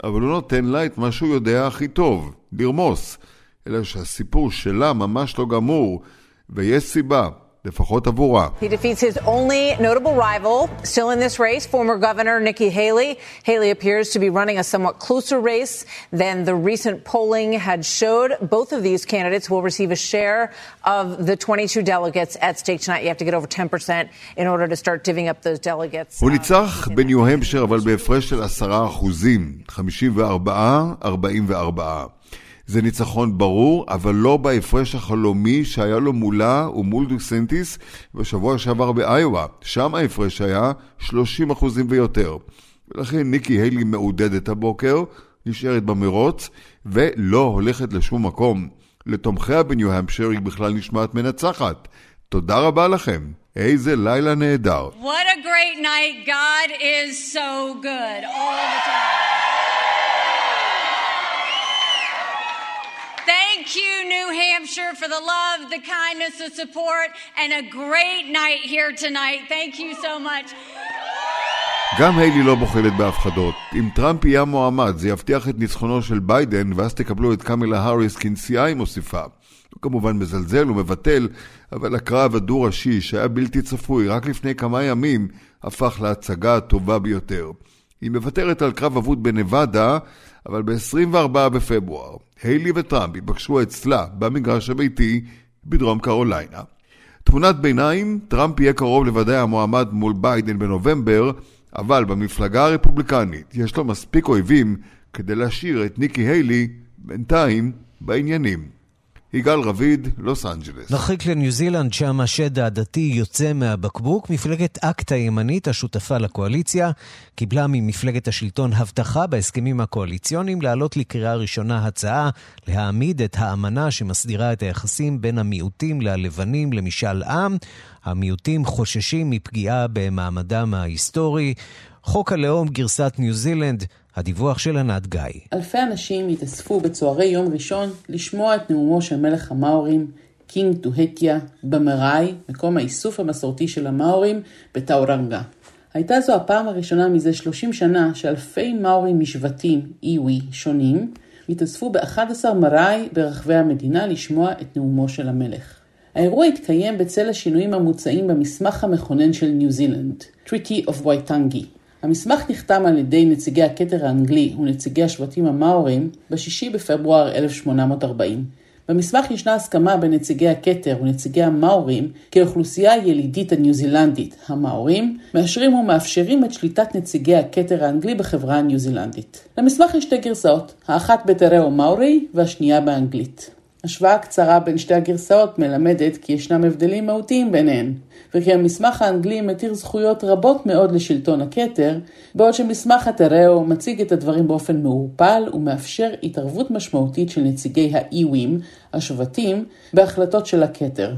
S36: אבל הוא נותן לה את מה שהוא יודע הכי טוב, לרמוס. אלא שהסיפור שלה ממש לא גמור, ויש סיבה. לפחות עבורה.
S37: He defeats his only notable rival, still in this race, former Governor Nikki Haley. Haley appears to be running a somewhat closer race than the recent polling had showed. Both of these candidates will receive a share of the 22 delegates at stake tonight. You have to get over 10% in order to start divvying up those delegates.
S36: הוא ניצח בניו-המפשר, אבל בהפרש של 10 אחוזים, 54-44. זה ניצחון ברור, אבל לא בהפרש החלומי שהיה לו מולה ומול דוסנטיס בשבוע שעבר באיואה. שם ההפרש היה 30 אחוזים ויותר. ולכן ניקי היילי מעודדת הבוקר, נשארת במרוץ, ולא הולכת לשום מקום. לתומכיה בניו-המפשר היא בכלל נשמעת מנצחת. תודה רבה לכם. איזה לילה נהדר.
S38: What a great night. God is so good all the time. Thank you, New Hampshire, for the love, the kindness, the support, and a great night here tonight. Thank you so much.
S36: גם היילי לא בוחלת בהפחדות. אם טראמפ יהיה מועמד, זה יבטיח את ניצחונו של ביידן, ואז תקבלו את קמילה האריס כנשיאה, היא מוסיפה. הוא כמובן מזלזל ומבטל, אבל הקרב הדו-ראשי, שהיה בלתי צפוי רק לפני כמה ימים, הפך להצגה הטובה ביותר. היא מוותרת על קרב אבוד בנבדה, אבל ב-24 בפברואר, היילי וטראמפ ייפגשו אצלה במגרש הביתי בדרום קרוליינה. תמונת ביניים, טראמפ יהיה קרוב לוודאי המועמד מול ביידן בנובמבר, אבל במפלגה הרפובליקנית יש לו מספיק אויבים כדי להשאיר את ניקי היילי בינתיים בעניינים. יגאל רביד, לוס אנג'לס.
S1: נרחיק לניו זילנד, שם השד העדתי יוצא מהבקבוק. מפלגת אקט הימנית, השותפה לקואליציה, קיבלה ממפלגת השלטון הבטחה בהסכמים הקואליציוניים להעלות לקריאה ראשונה הצעה להעמיד את האמנה שמסדירה את היחסים בין המיעוטים ללבנים למשאל עם. המיעוטים חוששים מפגיעה במעמדם ההיסטורי. חוק הלאום גרסת ניו זילנד הדיווח של ענת גיא.
S39: אלפי אנשים התאספו בצהרי יום ראשון לשמוע את נאומו של מלך המאורים, קינג טוהייטיה, במראי, מקום האיסוף המסורתי של המאורים, בטאורנגה. הייתה זו הפעם הראשונה מזה 30 שנה שאלפי מאורים משבטים, איווי, שונים, התאספו ב-11 מראי ברחבי המדינה לשמוע את נאומו של המלך. האירוע התקיים בצל השינויים המוצעים במסמך המכונן של ניו זילנד, Treaty of Waitangi. המסמך נחתם על ידי נציגי הכתר האנגלי ונציגי השבטים המאורים ב-6 בפברואר 1840. במסמך ישנה הסכמה בין נציגי הכתר ונציגי המאורים כי האוכלוסייה הילידית הניו זילנדית, המאורים, מאשרים ומאפשרים את שליטת נציגי הכתר האנגלי בחברה הניו זילנדית. למסמך יש שתי גרסאות, האחת בטראו מאורי והשנייה באנגלית. השוואה קצרה בין שתי הגרסאות מלמדת כי ישנם הבדלים מהותיים ביניהן, וכי המסמך האנגלי מתיר זכויות רבות מאוד לשלטון הכתר, בעוד שמסמך הטראו מציג את הדברים באופן מעורפל ומאפשר התערבות משמעותית של נציגי האיווים, השבטים, בהחלטות של הכתר.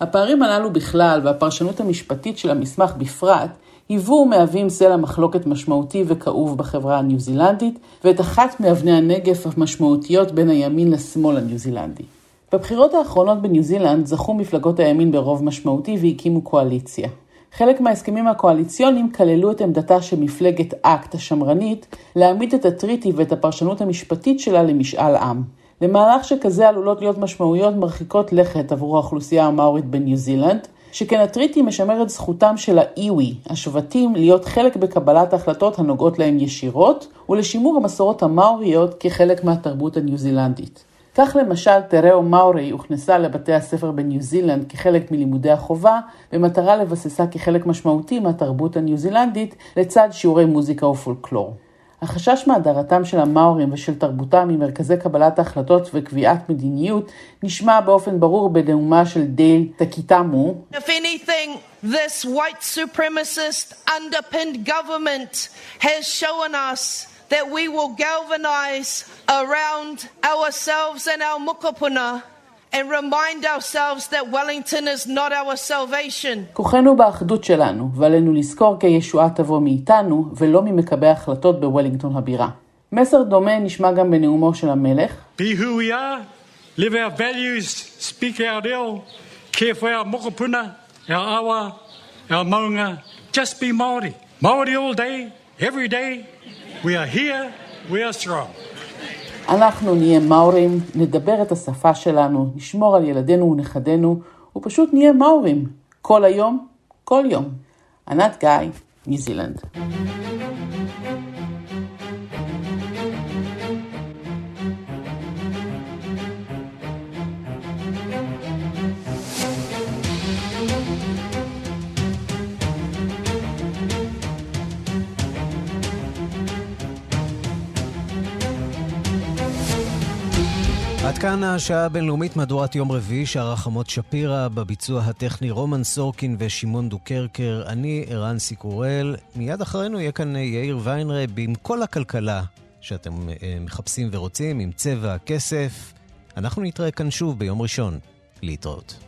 S39: הפערים הללו בכלל והפרשנות המשפטית של המסמך בפרט היוו ומהווים סלע מחלוקת משמעותי וכאוב בחברה הניו זילנדית, ואת אחת מאבני הנגף המשמעותיות בין הימין לשמאל הניו זילנדי. בבחירות האחרונות בניו זילנד זכו מפלגות הימין ברוב משמעותי והקימו קואליציה. חלק מההסכמים הקואליציוניים כללו את עמדתה של מפלגת אקט השמרנית להעמיד את הטריטי ואת הפרשנות המשפטית שלה למשאל עם. למהלך שכזה עלולות להיות משמעויות מרחיקות לכת עבור האוכלוסייה המאורית בניו זילנד, שכן הטריטי משמר את זכותם של האיווי, השבטים, להיות חלק בקבלת ההחלטות הנוגעות להם ישירות, ולשימור המסורות המאוריות כחלק מהתרבות הניו זילנדית. כך למשל טראו מאורי הוכנסה לבתי הספר בניו זילנד כחלק מלימודי החובה, במטרה לבססה כחלק משמעותי מהתרבות הניו זילנדית, לצד שיעורי מוזיקה ופולקלור. החשש מהדרתם של המאורים ושל תרבותם ממרכזי קבלת ההחלטות וקביעת מדיניות נשמע באופן ברור בנאומה של דייל טקיטמו.
S28: This white supremacist underpinned government has shown us that we will galvanize around ourselves and our mukapuna and remind ourselves that Wellington is not our salvation.
S39: כוחנו באחדות שלנו, ועלינו לזכור כי הישועה תבוא מאיתנו, ולא ממקבלי ההחלטות בוולינגטון הבירה. מסר דומה נשמע גם בנאומו של המלך.
S40: Be who we are, live our values, speak our reo, care for our mokopuna, our awa, our maunga. Just be Māori. Māori all day, every day. We are here, we are strong.
S39: אנחנו נהיה מאורים, נדבר את השפה שלנו, נשמור על ילדינו ונכדינו, ופשוט נהיה מאורים. כל היום, כל יום. ענת גיא, ניו זילנד.
S1: כאן השעה הבינלאומית מהדורת יום רביעי שערך עמות שפירא, בביצוע הטכני רומן סורקין ושמעון דוקרקר, אני ערן סיקורל. מיד אחרינו יהיה כאן יאיר ויינרב עם כל הכלכלה שאתם מחפשים ורוצים, עם צבע הכסף. אנחנו נתראה כאן שוב ביום ראשון. להתראות.